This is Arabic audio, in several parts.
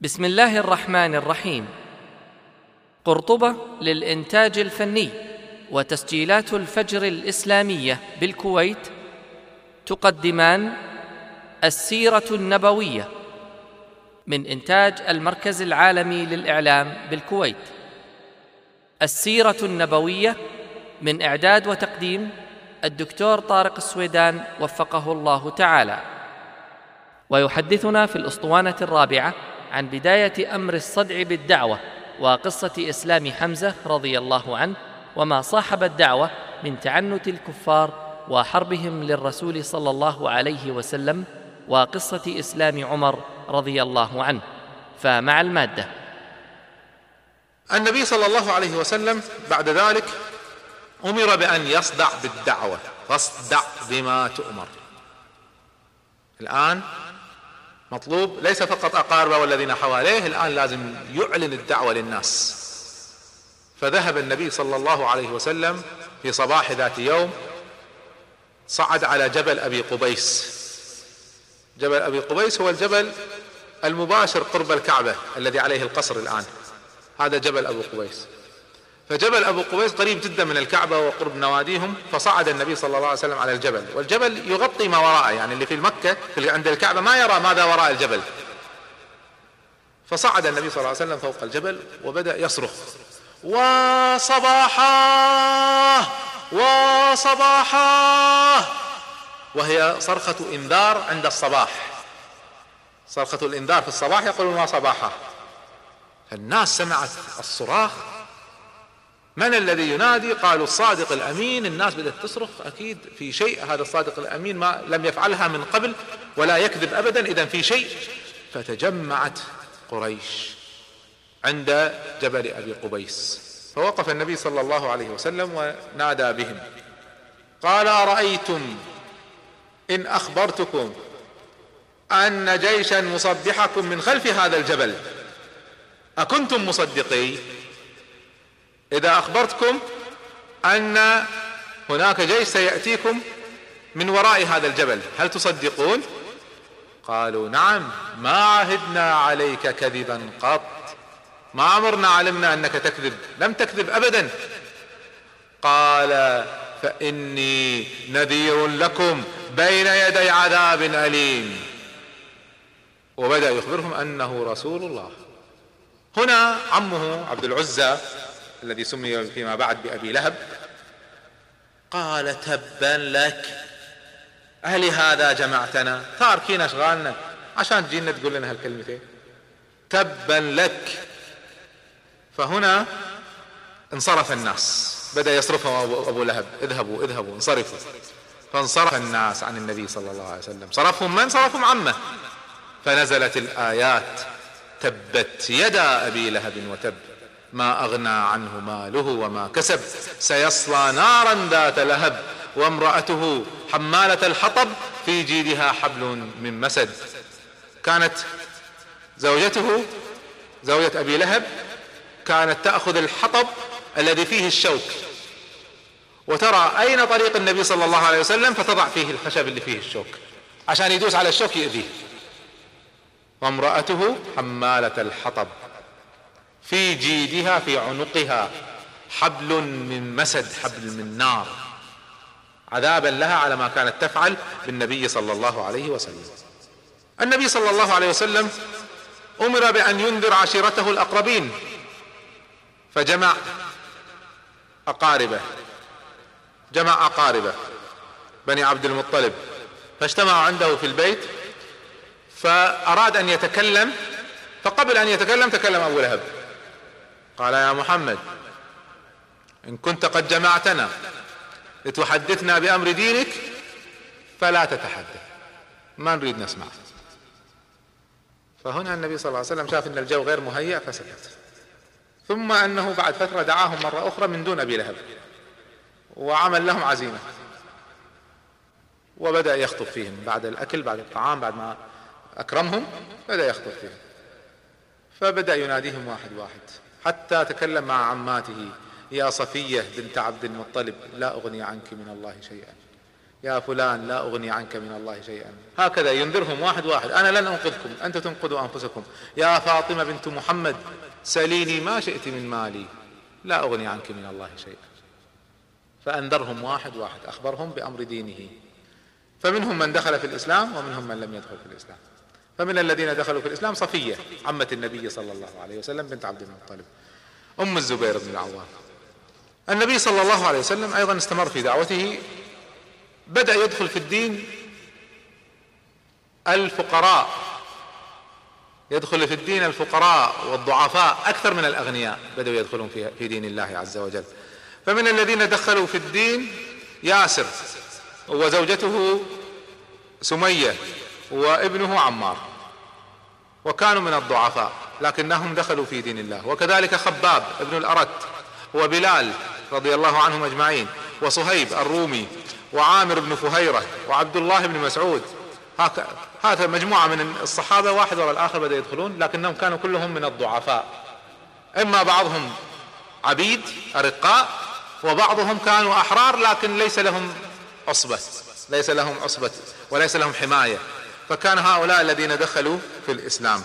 بسم الله الرحمن الرحيم. قرطبة للإنتاج الفني وتسجيلات الفجر الإسلامية بالكويت. تقدمان السيرة النبوية من إنتاج المركز العالمي للإعلام بالكويت. السيرة النبوية من إعداد وتقديم الدكتور طارق السويدان وفقه الله تعالى. ويحدثنا في الأسطوانة الرابعة عن بداية أمر الصدع بالدعوة وقصة إسلام حمزة رضي الله عنه وما صاحب الدعوة من تعنت الكفار وحربهم للرسول صلى الله عليه وسلم وقصة إسلام عمر رضي الله عنه. فمع المادة. النبي صلى الله عليه وسلم بعد ذلك أمر بأن يصدع بالدعوة. فاصدع بما تؤمر. الآن مطلوب ليس فقط اقاربه والذين حواليه الآن لازم يعلن الدعوة للناس. فذهب النبي صلى الله عليه وسلم في صباح ذات يوم صعد على جبل أبي قبيس. جبل أبي قبيس هو الجبل المباشر قرب الكعبة الذي عليه القصر الآن. هذا جبل أبو قبيس. فجبل أبو قبيس قريب جدا من الكعبة وقرب نواديهم فصعد النبي صلى الله عليه وسلم على الجبل. والجبل يغطي ما وراءه يعني اللي في المكه اللي عند الكعبة ما يرى ماذا وراء الجبل. فصعد النبي صلى الله عليه وسلم فوق الجبل وبدأ يصرخ وصباحا! وصباحا! وهي صرخة إنذار عند الصباح. صرخة الإنذار في الصباح يقولون وصباحا! الناس سمعت الصراخ من الذي ينادي؟ قالوا الصادق الأمين. الناس بدأت تصرخ أكيد في شيء. هذا الصادق الأمين ما لم يفعلها من قبل ولا يكذب ابدا. اذا في شيء فتجمعت قريش عند جبل أبي قبيس. فوقف النبي صلى الله عليه وسلم ونادى بهم. قال أرأيتم إن أخبرتكم أن جيشا مصبحكم من خلف هذا الجبل؟ أكنتم مصدقي؟ إذا أخبرتكم أن هناك جيش سيأتيكم من وراء هذا الجبل هل تصدقون؟ قالوا نعم ما عهدنا عليك كذبا قط. ما عمرنا علمنا أنك تكذب. لم تكذب ابدا. قال فإني نذير لكم بين يدي عذاب أليم. وبدأ يخبرهم أنه رسول الله. هنا عمه عبد العزى الذي سمي فيما بعد بأبي لهب قال تبا لك. أهل هذا جمعتنا تاركين أشغالنا عشان تجينا تقول لنا هالكلمتين. تبا لك. فهنا انصرف الناس. بدأ يصرفهم أبو لهب. اذهبوا اذهبوا انصرفوا. فانصرف الناس عن النبي صلى الله عليه وسلم. صرفهم من؟ صرفهم عمه. فنزلت الآيات تبت يدا أبي لهب وتب. ما أغنى عنه ماله وما كسب سيصلى نارا ذات لهب وامرأته حمالة الحطب في جيدها حبل من مسد. كانت زوجته زوجة أبي لهب كانت تأخذ الحطب الذي فيه الشوك. وترى أين طريق النبي صلى الله عليه وسلم فتضع فيه الخشب اللي فيه الشوك عشان يدوس على الشوك يؤذيه. وامرأته حمالة الحطب. في جيدها في عنقها. حبل من مسد حبل من نار. عذابا لها على ما كانت تفعل بالنبي صلى الله عليه وسلم. النبي صلى الله عليه وسلم أمر بأن ينذر عشيرته الأقربين. فجمع أقاربه. جمع أقاربه بني عبد المطلب. فاجتمعوا عنده في البيت فأراد أن يتكلم. فقبل أن يتكلم تكلم أبو لهب. قال يا محمد إن كنت قد جمعتنا لتحدثنا بأمر دينك فلا تتحدث ما نريد نسمع. فهنا النبي صلى الله عليه وسلم شاف إن الجو غير مهيأ فسكت. ثم أنه بعد فترة دعاهم مرة أخرى من دون أبي لهب وعمل لهم عزيمة. وبدأ يخطب فيهم بعد الأكل بعد الطعام بعد ما أكرمهم بدأ يخطب فيهم. فبدأ يناديهم واحد واحد. حتى تكلم مع عماته. يا صفية بنت عبد المطلب لا أغني عنك من الله شيئا. يا فلان لا أغني عنك من الله شيئا. هكذا ينذرهم واحد واحد. أنا لن أنقذكم أنت تنقذوا أنفسكم. يا فاطمة بنت محمد سليني ما شئت من مالي. لا أغني عنك من الله شيئا. فأنذرهم واحد واحد. أخبرهم بأمر دينه. فمنهم من دخل في الإسلام ومنهم من لم يدخل في الإسلام. فمن الذين دخلوا في الإسلام صفية عمة النبي صلى الله عليه وسلم بنت عبد المطلب. أم الزبير بن العوام. النبي صلى الله عليه وسلم أيضا استمر في دعوته. بدأ يدخل في الدين الفقراء. يدخل في الدين الفقراء والضعفاء أكثر من الأغنياء بدأوا يدخلون في دين الله عز وجل. فمن الذين دخلوا في الدين ياسر وزوجته سمية وابنه عمار وكانوا من الضعفاء لكنهم دخلوا في دين الله. وكذلك خباب ابن الأرت وبلال رضي الله عنهم أجمعين وصهيب الرومي وعامر بن فهيرة وعبد الله بن مسعود. هذا مجموعة من الصحابة واحد وراء الآخر بدأ يدخلون لكنهم كانوا كلهم من الضعفاء. إما بعضهم عبيد أرقاء وبعضهم كانوا أحرار لكن ليس لهم عصبة ليس لهم عصبة وليس لهم حماية. فكان هؤلاء الذين دخلوا في الإسلام.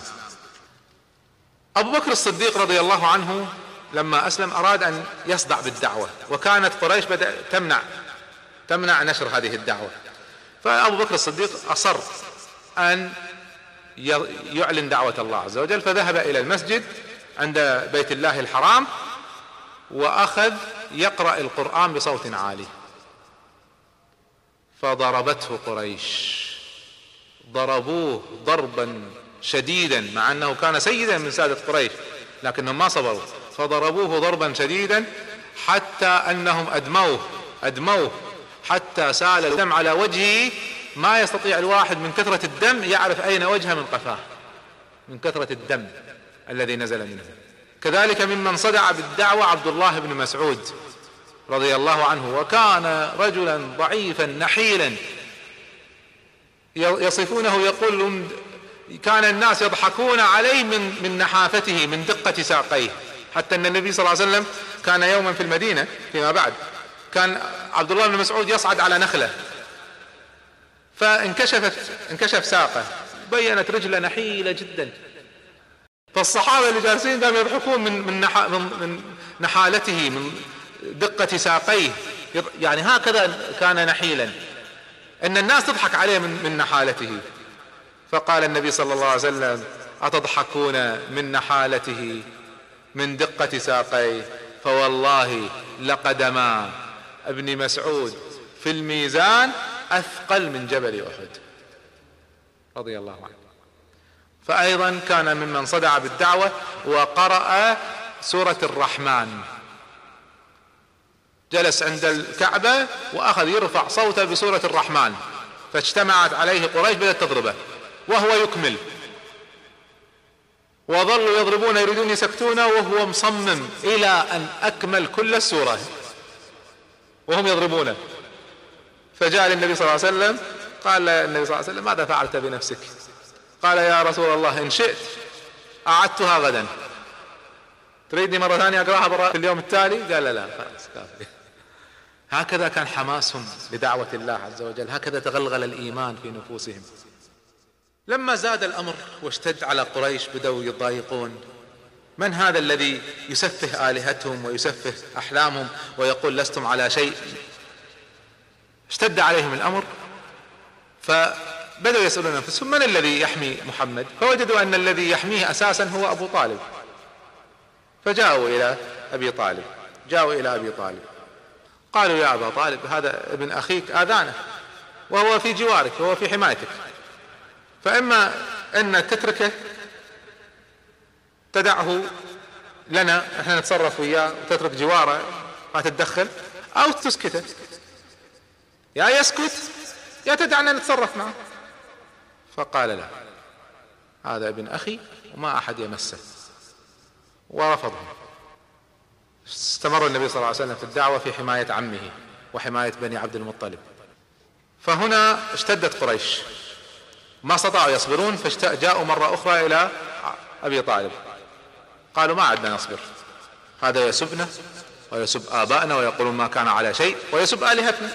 أبو بكر الصديق رضي الله عنه لما أسلم أراد أن يصدع بالدعوة وكانت قريش بدأ تمنع تمنع نشر هذه الدعوة. فأبو بكر الصديق أصر أن يعلن دعوة الله عز وجل فذهب إلى المسجد عند بيت الله الحرام وأخذ يقرأ القرآن بصوت عالي. فضربته قريش. ضربوه ضربا شديدا مع أنه كان سيدا من سادة قريش لكنهم ما صبروا. فضربوه ضربا شديدا حتى أنهم أدموه أدموه حتى سال الدم على وجهه. ما يستطيع الواحد من كثرة الدم يعرف أين وجهه من قفاه من كثرة الدم الذي نزل منه. كذلك ممن صدع بالدعوة عبد الله بن مسعود رضي الله عنه وكان رجلا ضعيفا نحيلا يصفونه يقول كان الناس يضحكون عليه من من نحافته من دقة ساقيه. حتى أن النبي صلى الله عليه وسلم كان يوما في المدينة فيما بعد. كان عبد الله بن مسعود يصعد على نخلة. فانكشفت انكشف ساقه. بينت رجله نحيلة جدا. فالصحابة اللي جالسين قاموا يضحكون من من, نح من, من نحالته من دقة ساقيه. يعني هكذا كان نحيلا. إن الناس تضحك عليه من, من نحالته. فقال النبي صلى الله عليه وسلم أتضحكون من نحالته؟ من دقة ساقيه. فوالله لقدما. ابن مسعود في الميزان أثقل من جبل أحد. رضي الله عنه. فايضا كان ممن صدع بالدعوة وقرأ سورة الرحمن. جلس عند الكعبة وأخذ يرفع صوته بسورة الرحمن فاجتمعت عليه قريش بدأت تضربه وهو يكمل. وظلوا يضربون يريدون يسكتونه وهو مصمم إلى أن أكمل كل السورة. وهم يضربونه. فجاء للنبي صلى الله عليه وسلم قال النبي صلى الله عليه وسلم ماذا فعلت بنفسك؟ قال يا رسول الله إن شئت أعدتها غدا. تريدني مرة ثانية أقراها في اليوم التالي؟ قال لا لا خلاص كافي. هكذا كان حماسهم لدعوة الله عز وجل. هكذا تغلغل الإيمان في نفوسهم. لما زاد الأمر واشتد على قريش بدأوا يضايقون من هذا الذي يسفه آلهتهم ويسفه أحلامهم ويقول لستم على شيء؟ اشتد عليهم الأمر فبدأوا يسألون أنفسهم من الذي يحمي محمد؟ فوجدوا أن الذي يحميه أساسا هو أبو طالب. فجاءوا إلى أبي طالب جاءوا إلى أبي طالب. قالوا يا أبا طالب هذا ابن أخيك آذانه وهو في جوارك وهو في حمايتك. فإما أن تتركه تدعه لنا إحنا نتصرف وياه وتترك جواره ما تتدخل أو تسكته. يا يسكت يا تدعنا نتصرف معه. فقال لا هذا ابن أخي وما أحد يمسه. ورفضهم استمر النبي صلى الله عليه وسلم في الدعوة في حماية عمه وحماية بني عبد المطلب. فهنا اشتدت قريش. ما استطاعوا يصبرون فجاءوا مرة أخرى إلى أبي طالب. قالوا ما عدنا نصبر. هذا يسبنا ويسب آبائنا ويقولون ما كان على شيء ويسب آلهتنا.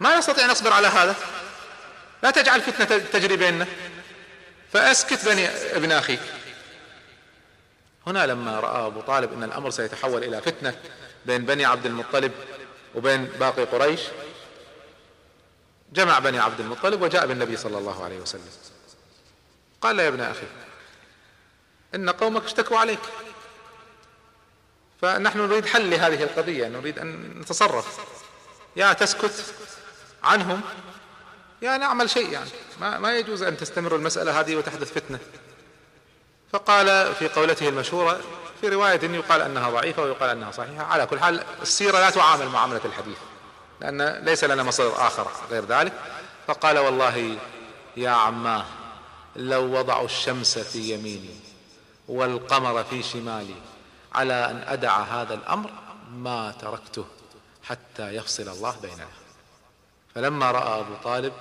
ما نستطيع نصبر على هذا. لا تجعل فتنة تجري بيننا. فأسكت بني ابن أخيك. هنا لما رأى أبو طالب أن الأمر سيتحول إلى فتنة بين بني عبد المطلب وبين باقي قريش جمع بني عبد المطلب وجاء بالنبي صلى الله عليه وسلم. قال يا ابن أخي إن قومك اشتكوا عليك فنحن نريد حل لهذه القضية نريد أن نتصرف. يا تسكت عنهم يا نعمل شيء يعني ما, ما يجوز أن تستمر المسألة هذه وتحدث فتنة. فقال في قولته المشهورة في رواية يقال أنها ضعيفة ويقال أنها صحيحة. على كل حال السيرة لا تعامل معاملة الحديث لأن ليس لنا مصدر آخر غير ذلك. فقال والله يا عماه لو وضعوا الشمس في يميني والقمر في شمالي على أن أدع هذا الأمر ما تركته حتى يفصل الله بيننا. فلما رأى أبو طالب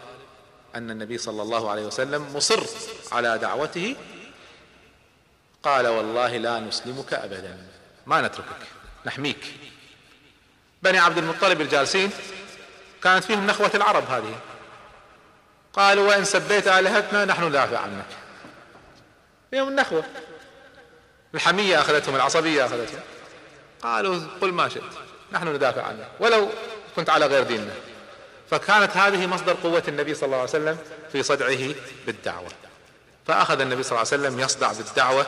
أن النبي صلى الله عليه وسلم مصر على دعوته قال والله لا نسلمك أبدا. ما نتركك. نحميك. بني عبد المطلب الجالسين كانت فيهم نخوة العرب هذه. قالوا وإن سبيت آلهتنا نحن ندافع عنك فيهم النخوة. الحمية أخذتهم العصبية أخذتهم. قالوا قل ما شئت نحن ندافع عنك ولو كنت على غير ديننا. فكانت هذه مصدر قوة النبي صلى الله عليه وسلم في صدعه بالدعوة. فأخذ النبي صلى الله عليه وسلم يصدع بالدعوة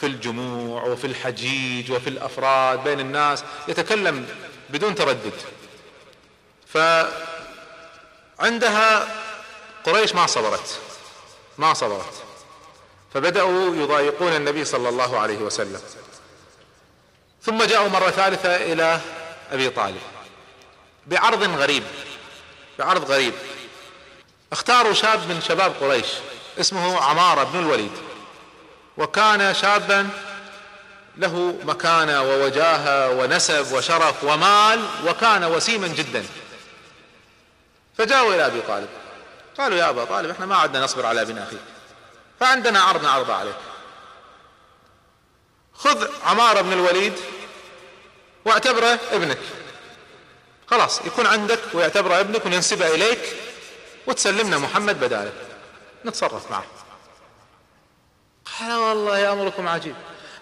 في الجموع وفي الحجيج وفي الأفراد بين الناس يتكلم بدون تردد. فعندها قريش ما صبرت ما صبرت. فبدأوا يضايقون النبي صلى الله عليه وسلم. ثم جاءوا مرة ثالثة إلى أبي طالب بعرض غريب بعرض غريب. اختاروا شاب من شباب قريش. اسمه عمارة بن الوليد. وكان شابا له مكانة ووجاهة ونسب وشرف ومال وكان وسيما جدا. فجاءوا إلى أبي طالب. قالوا يا أبا طالب إحنا ما عدنا نصبر على ابن أخيك فعندنا عرض نعرضه عليك. خذ عمارة بن الوليد واعتبره ابنك. خلاص يكون عندك ويعتبره ابنك وننسبه إليك وتسلمنا محمد بداله نتصرف معه. قال والله أمركم عجيب.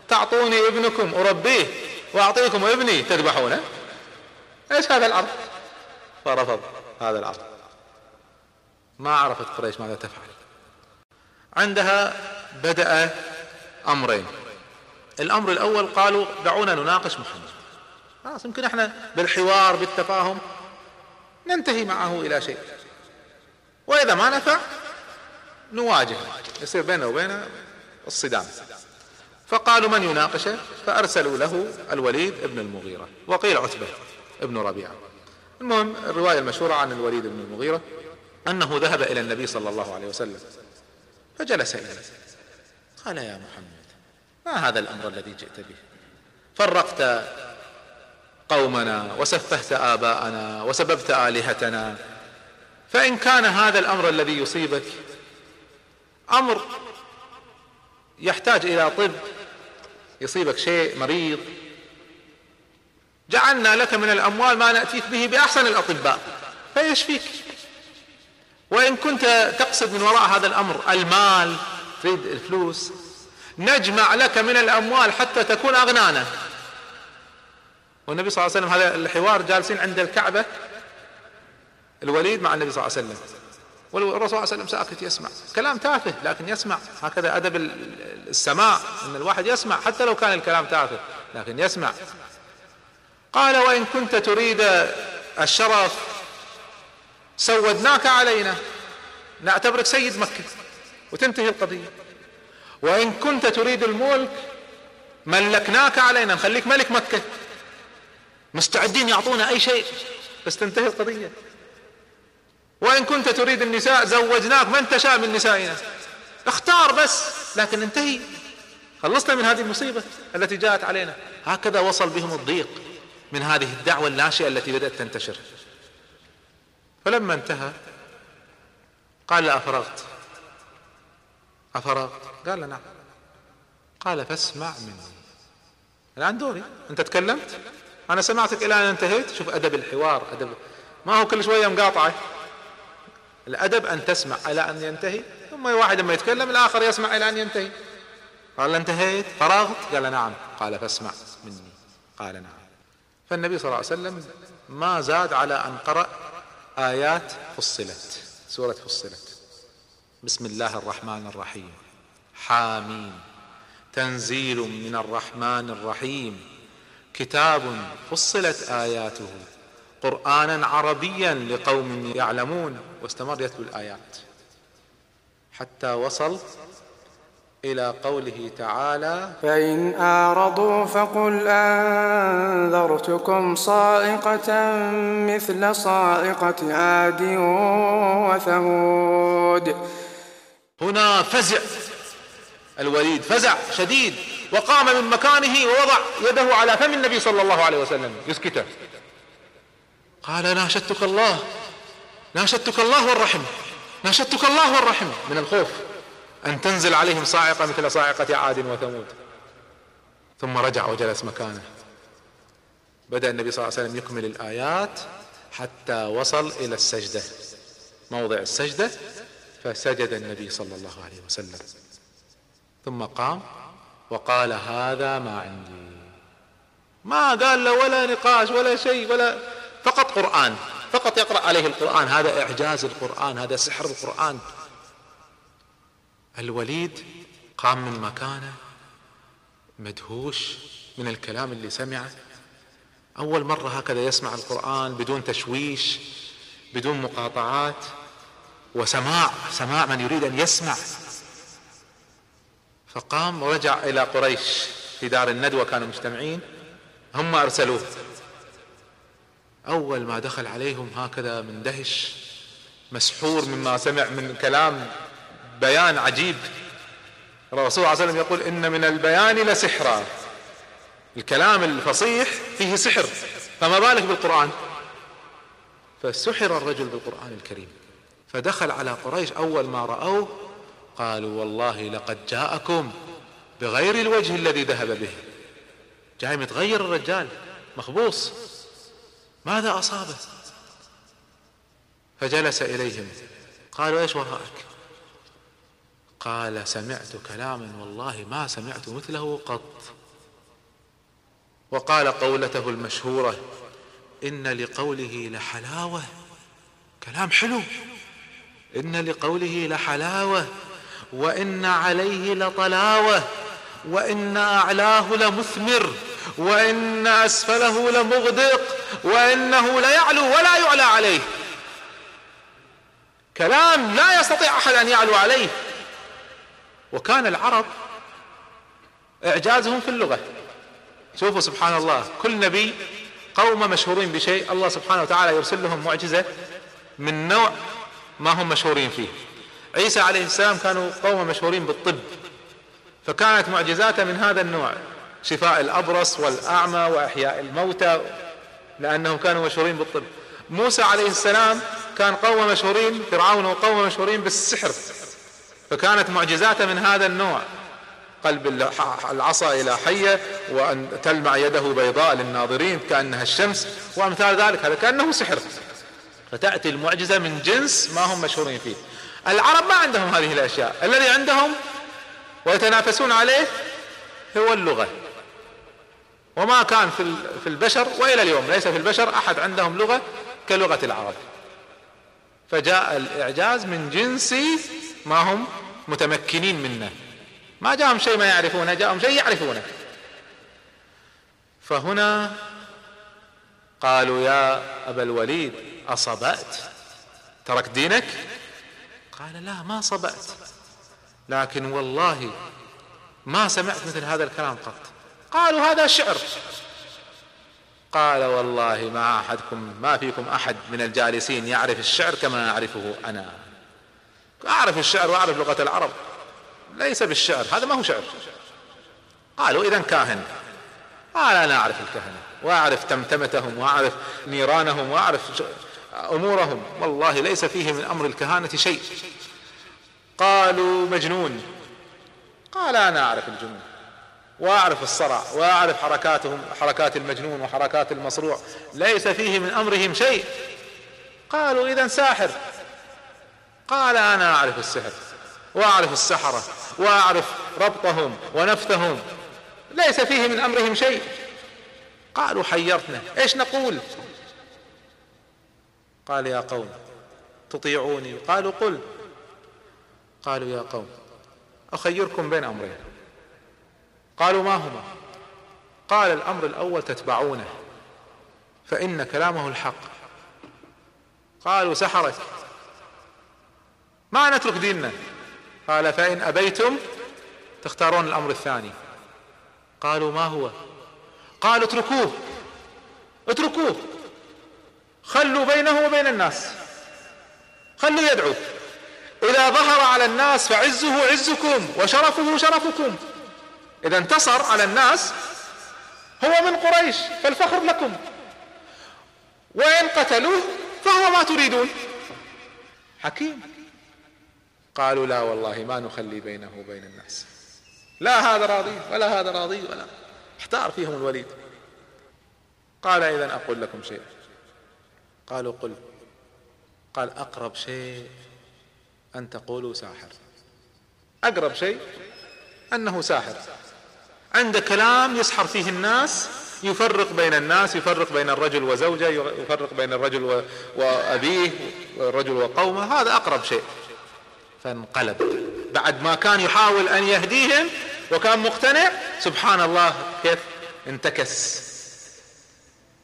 تعطوني ابنكم أربيه وأعطيكم ابني تذبحونه؟ إيش هذا العرض فرفض هذا العرض ما عرفت قريش ماذا تفعل. عندها بدأ أمرين. الأمر الأول قالوا دعونا نناقش محمد. خلاص يمكن إحنا بالحوار بالتفاهم ننتهي معه إلى شيء. وإذا ما نفع نواجه يصير بيننا وبينه الصدام. فقالوا من يناقشه؟ فأرسلوا له الوليد ابن المغيرة وقيل عتبة ابن ربيعة. المهم الرواية المشهورة عن الوليد بن المغيرة أنه ذهب إلى النبي صلى الله عليه وسلم فجلس إليه. قال يا محمد ما هذا الأمر الذي جئت به؟ فرقت قومنا وسفهت آباءنا وسببت آلهتنا فإن كان هذا الأمر الذي يصيبك أمر يحتاج إلى طب يصيبك شيء مريض. جعلنا لك من الأموال ما نأتيك به بأحسن الأطباء فيشفيك. وإن كنت تقصد من وراء هذا الأمر المال تريد الفلوس نجمع لك من الأموال حتى تكون أغنانا. والنبي صلى الله عليه وسلم هذا الحوار جالسين عند الكعبة الوليد مع النبي صلى الله عليه وسلم. والرسول صلى الله عليه وسلم ساكت يسمع. كلام تافه لكن يسمع. هكذا أدب السماع أن الواحد يسمع حتى لو كان الكلام تافه لكن يسمع. قال وإن كنت تريد الشرف سودناك علينا. نعتبرك سيد مكة وتنتهي القضية. وإن كنت تريد الملك ملكناك علينا نخليك ملك مكة. مستعدين يعطونا أي شيء بس تنتهي القضية. وإن كنت تريد النساء زوجناك من تشاء من نسائنا. اختار بس لكن انتهي. خلصنا من هذه المصيبة التي جاءت علينا. هكذا وصل بهم الضيق من هذه الدعوة الناشئة التي بدأت تنتشر. فلما انتهى قال أفرغت. أفرغت. قال نعم قال فاسمع مني. الآن دوري. أنت تكلمت؟ أنا سمعتك إلى أن انتهيت؟ شوف أدب الحوار أدب. ما هو كل شوية مقاطعة. الأدب أن تسمع إلى أن ينتهي ثم واحد لما يتكلم الآخر يسمع إلى أن ينتهي. قال انتهيت فرغت قال نعم. قال فاسمع مني. قال نعم. فالنبي صلى الله عليه وسلم ما زاد على أن قرأ آيات فصلت سورة فصلت. بسم الله الرحمن الرحيم. حامين تنزيل من الرحمن الرحيم. كتاب فصلت آياته. قرآنا عربيا لقوم يعلمون. واستمر يتلو الآيات حتى وصل إلى قوله تعالى فإن أعرضوا فقل أنذرتكم صائقة مثل صائقة عاد وثمود. هنا فزع الوليد فزع شديد وقام من مكانه ووضع يده على فم النبي صلى الله عليه وسلم يسكته. قال ناشدتك الله ناشدتك الله والرحم. ناشدتك الله والرحم. من الخوف أن تنزل عليهم صاعقة مثل صاعقة عاد وثمود. ثم رجع وجلس مكانه. بدأ النبي صلى الله عليه وسلم يكمل الآيات حتى وصل إلى السجدة. موضع السجدة فسجد النبي صلى الله عليه وسلم. ثم قام وقال هذا ما عندي. ما قال له ولا نقاش ولا شيء ولا فقط قرآن. فقط يقرأ عليه القرآن. هذا إعجاز القرآن هذا سحر القرآن. الوليد قام من مكانه مدهوش من الكلام اللي سمعه. أول مرة هكذا يسمع القرآن بدون تشويش بدون مقاطعات. وسماع سماع من يريد أن يسمع. فقام ورجع إلى قريش في دار الندوة كانوا مجتمعين. هم أرسلوه. أول ما دخل عليهم هكذا مندهش مسحور مما سمع من كلام بيان عجيب. الرسول صلى الله عليه وسلم يقول إن من البيان لسحرا. الكلام الفصيح فيه سحر فما بالك بالقرآن؟ فسحر الرجل بالقرآن الكريم. فدخل على قريش أول ما رأوه قالوا والله لقد جاءكم بغير الوجه الذي ذهب به. جاي متغير الرجال مخبوص. ماذا أصابه؟ فجلس إليهم. قالوا إيش وراءك؟ قال سمعت كلاما والله ما سمعت مثله قط. وقال قولته المشهورة إن لقوله لحلاوة كلام حلو. إن لقوله لحلاوة وإن عليه لطلاوة وإن أعلاه لمثمر. وإن أسفله لمغدق وإنه ليعلو ولا يعلى عليه. كلام لا يستطيع أحد أن يعلو عليه. وكان العرب إعجازهم في اللغة. شوفوا سبحان الله كل نبي قوم مشهورين بشيء الله سبحانه وتعالى يرسل لهم معجزة من نوع ما هم مشهورين فيه. عيسى عليه السلام كانوا قوم مشهورين بالطب فكانت معجزاته من هذا النوع. شفاء الأبرص والأعمى وإحياء الموتى لأنهم كانوا مشهورين بالطب. موسى عليه السلام كان قوم مشهورين فرعون وقوم مشهورين بالسحر فكانت معجزاته من هذا النوع. قلب العصا إلى حية وأن تلمع يده بيضاء للناظرين كأنها الشمس وأمثال ذلك هذا كأنه سحر. فتأتي المعجزة من جنس ما هم مشهورين فيه. العرب ما عندهم هذه الأشياء. الذي عندهم ويتنافسون عليه هو اللغة. وما كان في في البشر وإلى اليوم ليس في البشر أحد عندهم لغة كلغة العرب. فجاء الإعجاز من جنس ما هم متمكنين منه. ما جاءهم شيء ما يعرفونه جاءهم شيء يعرفونه. فهنا قالوا يا أبا الوليد أصبأت؟ ترك دينك؟ قال لا ما صبأت. لكن والله ما سمعت مثل هذا الكلام قط. قالوا هذا شعر. قال والله ما أحدكم ما فيكم أحد من الجالسين يعرف الشعر كما أعرفه أنا. أعرف الشعر وأعرف لغة العرب. ليس بالشعر هذا ما هو شعر. قالوا اذا كاهن. قال أنا أعرف الكهنة وأعرف تمتمتهم وأعرف نيرانهم وأعرف أمورهم. والله ليس فيه من أمر الكهانة شيء. قالوا مجنون. قال أنا أعرف الجنون. وأعرف الصرع وأعرف حركاتهم حركات المجنون وحركات المصروع. ليس فيه من أمرهم شيء. قالوا إذا ساحر. قال أنا أعرف السحر وأعرف السحرة وأعرف ربطهم ونفثهم ليس فيه من أمرهم شيء. قالوا حيرتنا إيش نقول؟ قال يا قوم تطيعوني. قالوا قل. قالوا يا قوم أخيركم بين أمرين. قالوا ما هما؟ قال الأمر الأول تتبعونه فإن كلامه الحق. قالوا سحرك ما نترك ديننا؟ قال فإن أبيتم تختارون الأمر الثاني. قالوا ما هو؟ قالوا اتركوه. اتركوه. خلوا بينه وبين الناس. خلوا يدعو. إذا ظهر على الناس فعزه عزكم وشرفه شرفكم. إذا انتصر على الناس هو من قريش فالفخر لكم. وإن قتلوه فهو ما تريدون. حكيم. قالوا لا والله ما نخلي بينه وبين الناس. لا هذا راضي ولا هذا راضي ولا. احتار فيهم الوليد. قال اذا أقول لكم شيء. قالوا قل. قال أقرب شيء أن تقولوا ساحر. أقرب شيء أنه ساحر. عند كلام يسحر فيه الناس يفرق بين الناس يفرق بين الرجل وزوجة يفرق بين الرجل وأبيه والرجل وقومه هذا أقرب شيء. فانقلب. بعد ما كان يحاول أن يهديهم وكان مقتنع سبحان الله كيف؟ انتكس.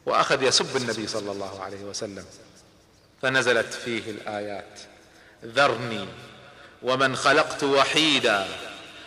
وأخذ يسب النبي صلى الله عليه وسلم. فنزلت فيه الآيات. ذرني ومن خلقت وحيدا.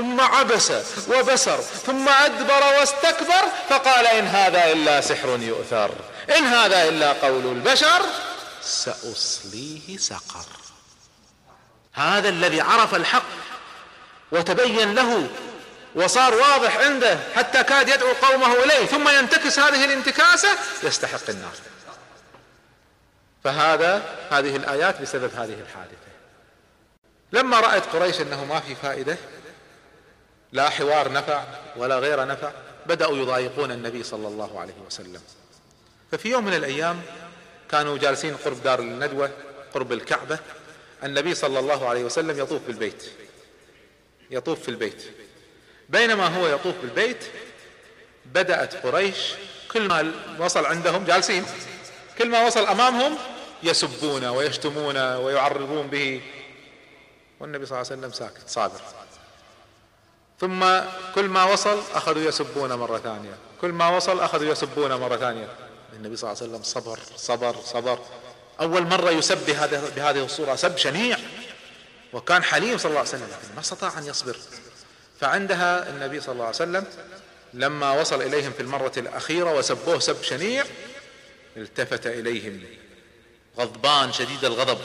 ثم عبس وبسر ثم أدبر واستكبر فقال إن هذا إلا سحر يؤثر. إن هذا إلا قول البشر سأصليه سقر. هذا الذي عرف الحق وتبين له وصار واضح عنده حتى كاد يدعو قومه إليه ثم ينتكس هذه الانتكاسة يستحق النار. فهذا هذه الآيات بسبب هذه الحادثة. لما رأت قريش أنه ما في فائدة لا حوار نفع ولا غير نفع بدأوا يضايقون النبي صلى الله عليه وسلم. ففي يوم من الأيام كانوا جالسين قرب دار الندوة قرب الكعبة النبي صلى الله عليه وسلم يطوف بالبيت يطوف في البيت. بينما هو يطوف بالبيت بدأت قريش كل ما وصل عندهم جالسين كل ما وصل أمامهم يسبون ويشتمون ويعرضون به. والنبي صلى الله عليه وسلم ساكت صابر. ثم كل ما وصل أخذوا يسبون مرة ثانية. كل ما وصل أخذوا يسبون مرة ثانية. النبي صلى الله عليه وسلم صبر صبر صبر. أول مرة يسب بهذه الصورة سب شنيع. وكان حليم صلى الله عليه وسلم لكن ما استطاع أن يصبر. فعندها النبي صلى الله عليه وسلم لما وصل إليهم في المرة الأخيرة وسبوه سب شنيع التفت إليهم غضبان شديد الغضب.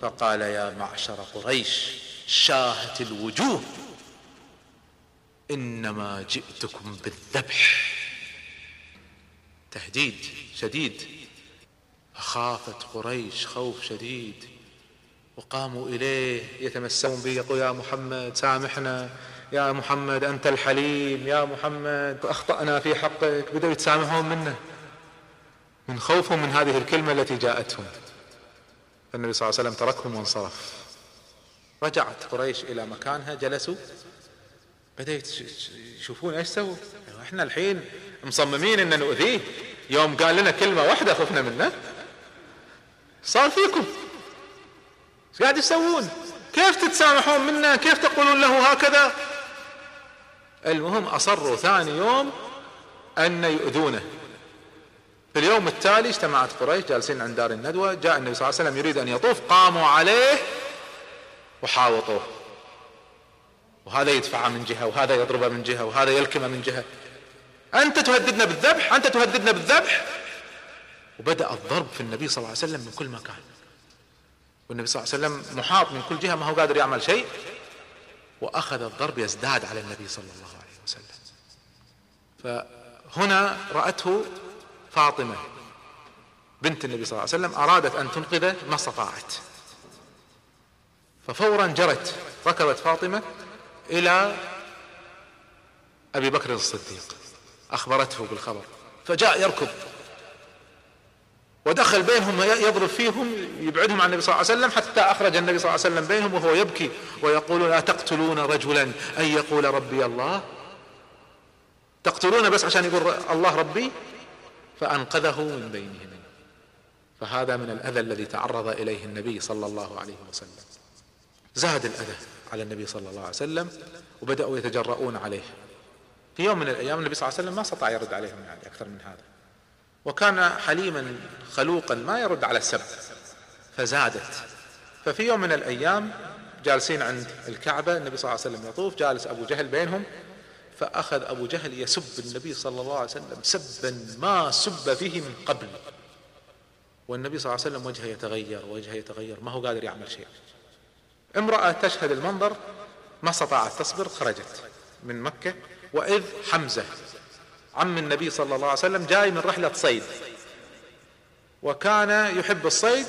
فقال يا معشر قريش شاهت الوجوه. إنما جئتكم بالذبح. تهديد شديد. فخافت قريش خوف شديد. وقاموا إليه يتمسون به يقول يا محمد سامحنا. يا محمد أنت الحليم. يا محمد أخطأنا في حقك. بدأوا يتسامحون منه. من خوفهم من هذه الكلمة التي جاءتهم. فالنبي صلى الله عليه وسلم تركهم وانصرف. رجعت قريش إلى مكانها جلسوا. بدأوا يشوفون إيش سووا. إحنا الحين مصممين إن نؤذيه. يوم قال لنا كلمة واحدة خفنا منه. صار فيكم. إيش قاعد تسوون كيف تتسامحون منا؟ كيف تقولون له هكذا؟ المهم أصروا ثاني يوم أن يؤذونه. في اليوم التالي اجتمعت قريش جالسين عند دار الندوة. جاء النبي صلى الله عليه وسلم يريد أن يطوف. قاموا عليه وحاوطوه. وهذا يدفعه من جهة وهذا يضربه من جهة وهذا يلكمه من جهة. أنت تهددنا بالذبح أنت تهددنا بالذبح. وبدأ الضرب في النبي صلى الله عليه وسلم من كل مكان. والنبي صلى الله عليه وسلم محاط من كل جهة ما هو قادر يعمل شيء. وأخذ الضرب يزداد على النبي صلى الله عليه وسلم. فهنا رأته فاطمة بنت النبي صلى الله عليه وسلم أرادت أن تنقذه ما استطاعت. ففورا جرت ركضت فاطمة إلى أبي بكر الصديق. أخبرته بالخبر. فجاء يركض. ودخل بينهم يضرب فيهم يبعدهم عن النبي صلى الله عليه وسلم حتى أخرج النبي صلى الله عليه وسلم بينهم وهو يبكي. ويقول اتقتلون رجلا؟ ان يقول ربي الله. تقتلونه بس عشان يقول الله ربي؟ فأنقذه من بينهم. فهذا من الأذى الذي تعرض إليه النبي صلى الله عليه وسلم. زاد الأذى. على النبي صلى الله عليه وسلم وبدأوا يتجرؤون عليه. في يوم من الأيام النبي صلى الله عليه وسلم ما استطاع يرد عليهم يعني أكثر من هذا. وكان حليما خلوقا ما يرد على السب فزادت. ففي يوم من الأيام جالسين عند الكعبة النبي صلى الله عليه وسلم يطوف جالس أبو جهل بينهم فأخذ أبو جهل يسب النبي صلى الله عليه وسلم سبا ما سب فيه من قبل. والنبي صلى الله عليه وسلم وجهه يتغير وجهه يتغير ما هو قادر يعمل شيء. امرأة تشهد المنظر ما استطاعت تصبر خرجت من مكة. وإذ حمزة عم النبي صلى الله عليه وسلم جاي من رحلة صيد. وكان يحب الصيد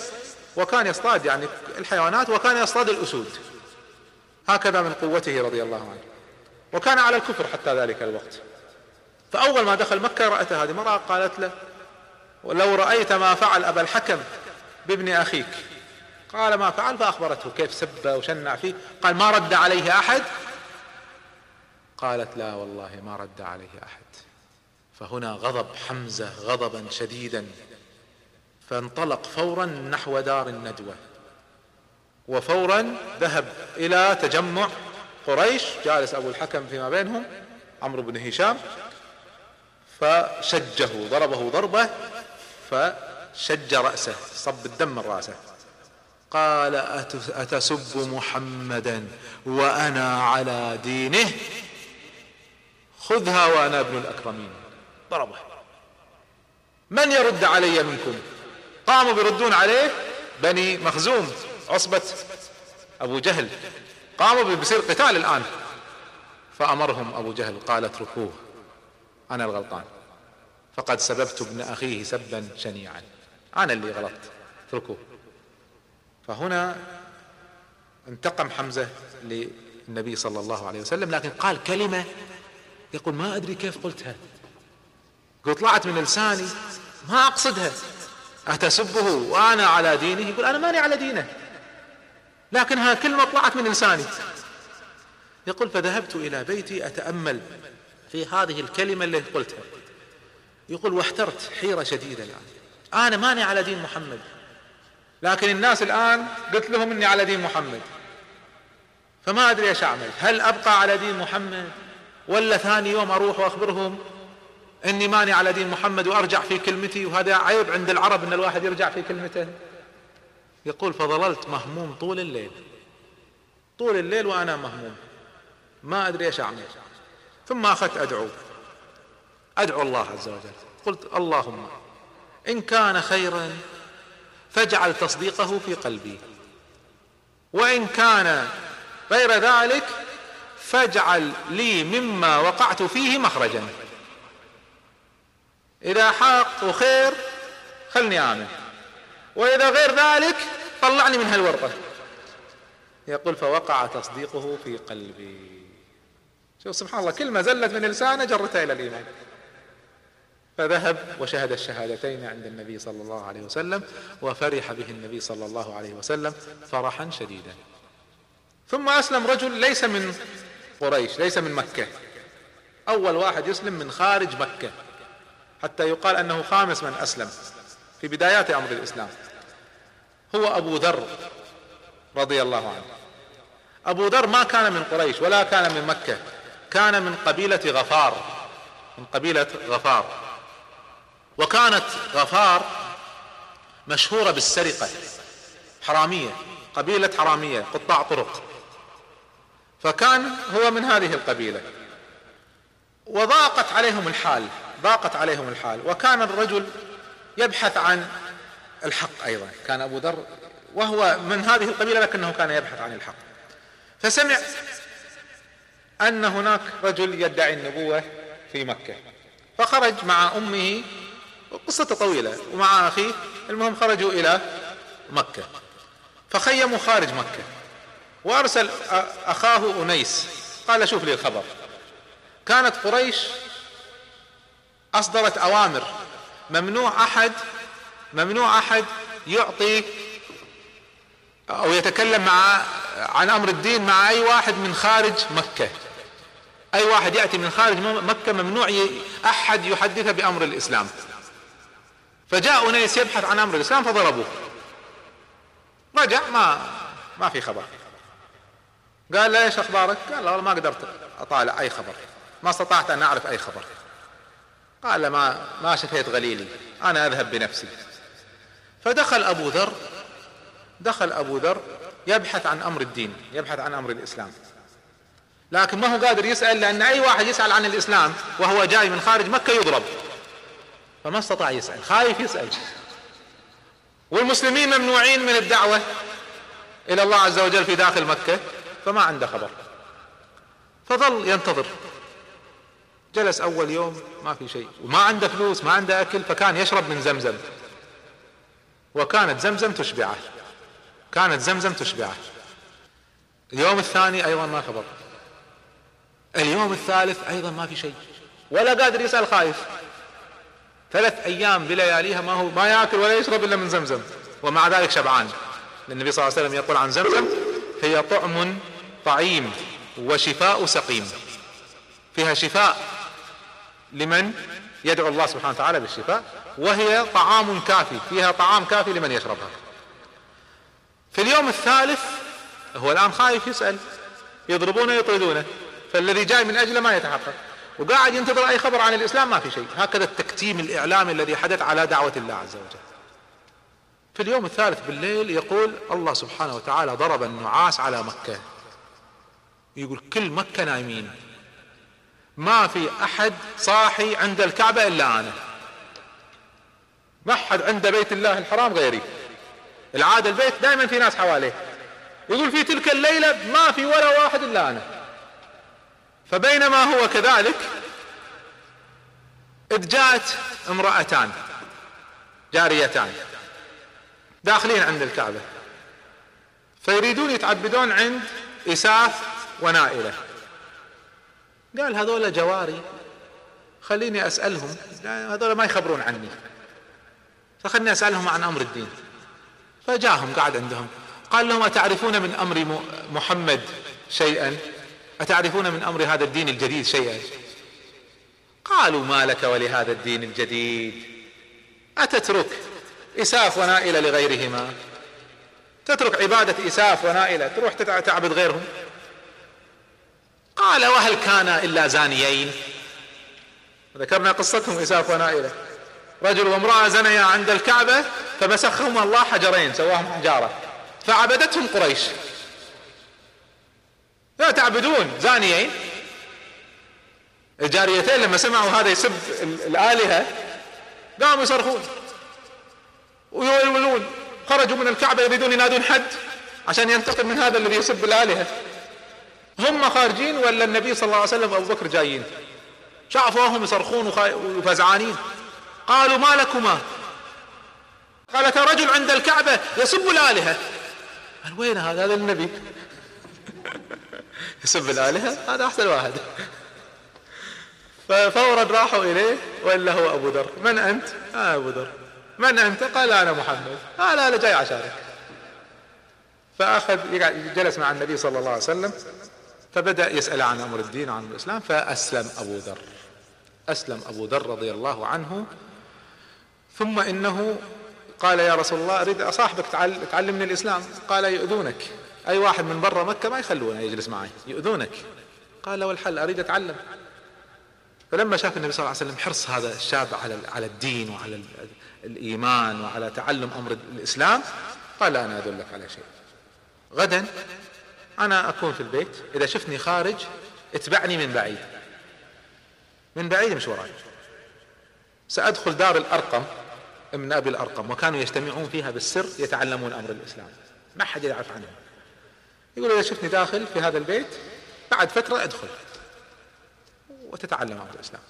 وكان يصطاد يعني الحيوانات وكان يصطاد الأسود. هكذا من قوته رضي الله عنه. وكان على الكفر حتى ذلك الوقت. فأول ما دخل مكة رأت هذه المرأة قالت له ولو رأيت ما فعل أبا الحكم بابن أخيك قال ما فعل فأخبرته كيف سب وشنع فيه. قال ما رد عليه أحد؟ قالت لا والله ما رد عليه أحد. فهنا غضب حمزة غضبا شديدا. فانطلق فورا نحو دار الندوة. وفورا ذهب إلى تجمع قريش جالس أبو الحكم فيما بينهم عمرو بن هشام. فشجه ضربه ضربة فشج رأسه صب الدم من رأسه. قال أتسب محمدا وأنا على دينه؟ خذها وأنا ابن الأكرمين. ضربه. من يرد علي منكم؟ قاموا بيردون عليه بني مخزوم عصبة أبو جهل. قاموا بيصير قتال الآن. فأمرهم أبو جهل قال اتركوه أنا الغلطان. فقد سببت ابن أخيه سبا شنيعا. أنا اللي غلطت. اتركوه. فهنا انتقم حمزة للنبي صلى الله عليه وسلم لكن قال كلمة يقول ما أدري كيف قلتها. قلت طلعت من لساني ما أقصدها. أتسبه وأنا على دينه؟ يقول أنا ماني على دينه. لكنها كلمة طلعت من لساني. يقول فذهبت إلى بيتي أتأمل في هذه الكلمة اللي قلتها. يقول واحترت حيرة شديدة الآن. أنا ماني على دين محمد. لكن الناس الآن قلت لهم إني على دين محمد. فما أدري إيش أعمل. هل أبقى على دين محمد ولا ثاني يوم أروح وأخبرهم إني ماني على دين محمد وأرجع في كلمتي وهذا عيب عند العرب إن الواحد يرجع في كلمته؟ يقول فظللت مهموم طول الليل. طول الليل وأنا مهموم. ما أدري إيش أعمل. ثم أخذت أدعو. أدعو الله عز وجل. قلت اللهم إن كان خيرا فاجعل تصديقه في قلبي. وإن كان غير ذلك فاجعل لي مما وقعت فيه مخرجا. إذا حاق خير خلني آمن. وإذا غير ذلك طلعني من هالورطة يقول فوقع تصديقه في قلبي. شوف سبحان الله كلمة زلت من لسانه جرتها إلى الإيمان. فذهب وشهد الشهادتين عند النبي صلى الله عليه وسلم وفرح به النبي صلى الله عليه وسلم فرحا شديدا. ثم أسلم رجل ليس من قريش ليس من مكة. أول واحد يسلم من خارج مكة. حتى يقال أنه خامس من أسلم في بدايات أمر الإسلام. هو أبو ذر رضي الله عنه. أبو ذر ما كان من قريش ولا كان من مكة كان من قبيلة غفار من قبيلة غفار. وكانت غفار مشهورة بالسرقة حرامية قبيلة حرامية قطاع طرق. فكان هو من هذه القبيلة. وضاقت عليهم الحال ضاقت عليهم الحال. وكان الرجل يبحث عن الحق أيضا. كان أبو ذر وهو من هذه القبيلة لكنه كان يبحث عن الحق. فسمع أن هناك رجل يدعي النبوة في مكة. فخرج مع أمه قصته طويلة. ومع اخيه المهم خرجوا إلى مكة. فخيموا خارج مكة. وأرسل أخاه أنيس. قال شوف لي الخبر. كانت قريش أصدرت أوامر. ممنوع أحد ممنوع أحد يعطي أو يتكلم مع عن أمر الدين مع أي واحد من خارج مكة. أي واحد يأتي من خارج مكة ممنوع أحد يحدث بأمر الإسلام. فجاء أنيس يبحث عن أمر الإسلام فضربوه. رجع ما ما في خبر. قال له إيش أخبارك قال والله ما قدرت أطالع أي خبر. ما استطعت أن أعرف أي خبر. قال ما ما شفيت غليلي. أنا أذهب بنفسي. فدخل أبو ذر دخل أبو ذر يبحث عن أمر الدين يبحث عن أمر الإسلام. لكن ما هو قادر يسأل لأن أي واحد يسأل عن الإسلام وهو جاي من خارج مكة يضرب. فما استطاع يسأل خايف يسأل. والمسلمين ممنوعين من الدعوة إلى الله عز وجل في داخل مكة فما عنده خبر. فظل ينتظر. جلس أول يوم ما في شيء. وما عنده فلوس ما عنده أكل فكان يشرب من زمزم. وكانت زمزم تشبعه. كانت زمزم تشبعه. اليوم الثاني أيضا ما خبر. اليوم الثالث أيضا ما في شيء. ولا قادر يسأل خايف. ثلاث أيام بلياليها ما هو ما يأكل ولا يشرب إلا من زمزم. ومع ذلك شبعان. النبي صلى الله عليه وسلم يقول عن زمزم هي طعم طعيم وشفاء سقيم. فيها شفاء لمن يدعو الله سبحانه وتعالى بالشفاء وهي طعام كافي فيها طعام كافي لمن يشربها. في اليوم الثالث هو الآن خايف يسأل يضربونه يطردونه فالذي جاي من أجله ما يتحقق. وقاعد ينتظر أي خبر عن الإسلام ما في شيء. هكذا التكتيم الإعلامي الذي حدث على دعوة الله عز وجل. في اليوم الثالث بالليل يقول الله سبحانه وتعالى ضرب النعاس على مكة. يقول كل مكة نايمين. ما في أحد صاحي عند الكعبة إلا أنا. ما حد عند بيت الله الحرام غيري. العادة البيت دائما في ناس حواليه. يقول في تلك الليلة ما في ولا واحد إلا أنا. فبينما هو كذلك إذ جاءت امرأتان جاريتان داخلين عند الكعبة فيريدون يتعبدون عند إساف ونائلة. قال هذول جواري خليني أسألهم هذول ما يخبرون عني. فخلني أسألهم عن أمر الدين. فجاهم قعد عندهم قال لهم أتعرفون من أمر محمد شيئا؟ أتعرفون من أمر هذا الدين الجديد شيئا؟ قالوا ما لك ولهذا الدين الجديد. أتترك إساف ونائلة لغيرهما؟ تترك عبادة إساف ونائلة تروح تعبد غيرهم؟ قال وهل كان إلا زانيين؟ ذكرنا قصتهم إساف ونائلة رجل وامرأة زنيا عند الكعبة فمسخهما الله حجرين سواهم حجارة فعبدتهم قريش. لا تعبدون زانيين. الجاريتين لما سمعوا هذا يسب الآلهة قاموا يصرخون ويولون. خرجوا من الكعبة يريدون ينادون حد عشان ينتقم من هذا الذي يسب الآلهة. هم خارجين ولا النبي صلى الله عليه وسلم وأبو بكر جايين؟ شافوهم يصرخون وفزعانين. قالوا ما لكما؟ قالت رجل عند الكعبة يسب الآلهة. قال وين هذا؟ هذا النبي. يسب الآلهة؟ هذا أحسن واحد. ففورا راحوا إليه وإلا هو أبو ذر. من أنت؟ آه أبو ذر. من أنت؟ قال أنا محمد. قال أنا جاي عشانك. فأخذ جلس مع النبي صلى الله عليه وسلم فبدأ يسأل عن أمر الدين وعن الإسلام فأسلم أبو ذر. أسلم أبو ذر رضي الله عنه. ثم إنه قال يا رسول الله أريد أصاحبك تعلمني الإسلام. قال يؤذونك. أي واحد من برا مكة ما يخلونه يجلس معي يؤذونك. قال والحل أريد أتعلم. فلما شاف النبي صلى الله عليه وسلم حرص هذا الشاب على على الدين وعلى الإيمان وعلى تعلم أمر الإسلام قال أنا أدلك على شيء. غدا أنا أكون في البيت إذا شفتني خارج اتبعني من بعيد. من بعيد مش وراي. سأدخل دار الأرقم من أبي الأرقم وكانوا يجتمعون فيها بالسر يتعلمون أمر الإسلام. ما حد يعرف عنهم. يقول إذا شفتني داخل في هذا البيت بعد فترة أدخل وتتعلم أمر الإسلام.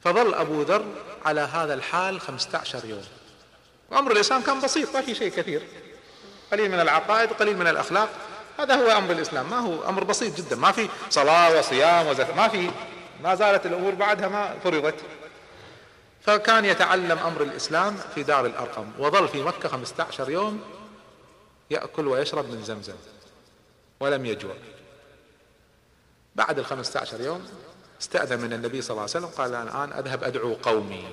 فظل أبو ذر على هذا الحال خمسة عشر يوم. وأمر الإسلام كان بسيط ما في شيء كثير. قليل من العقائد قليل من الأخلاق. هذا هو أمر الإسلام. ما هو أمر بسيط جدا. ما في صلاة وصيام وزكاة. ما في. ما زالت الأمور بعدها ما فرضت. فكان يتعلم أمر الإسلام في دار الأرقم. وظل في مكة خمسة عشر يوم يأكل ويشرب من زمزم. ولم يجوع. بعد الخمسة عشر يوم استأذن من النبي صلى الله عليه وسلم قال الآن أذهب أدعو قومي.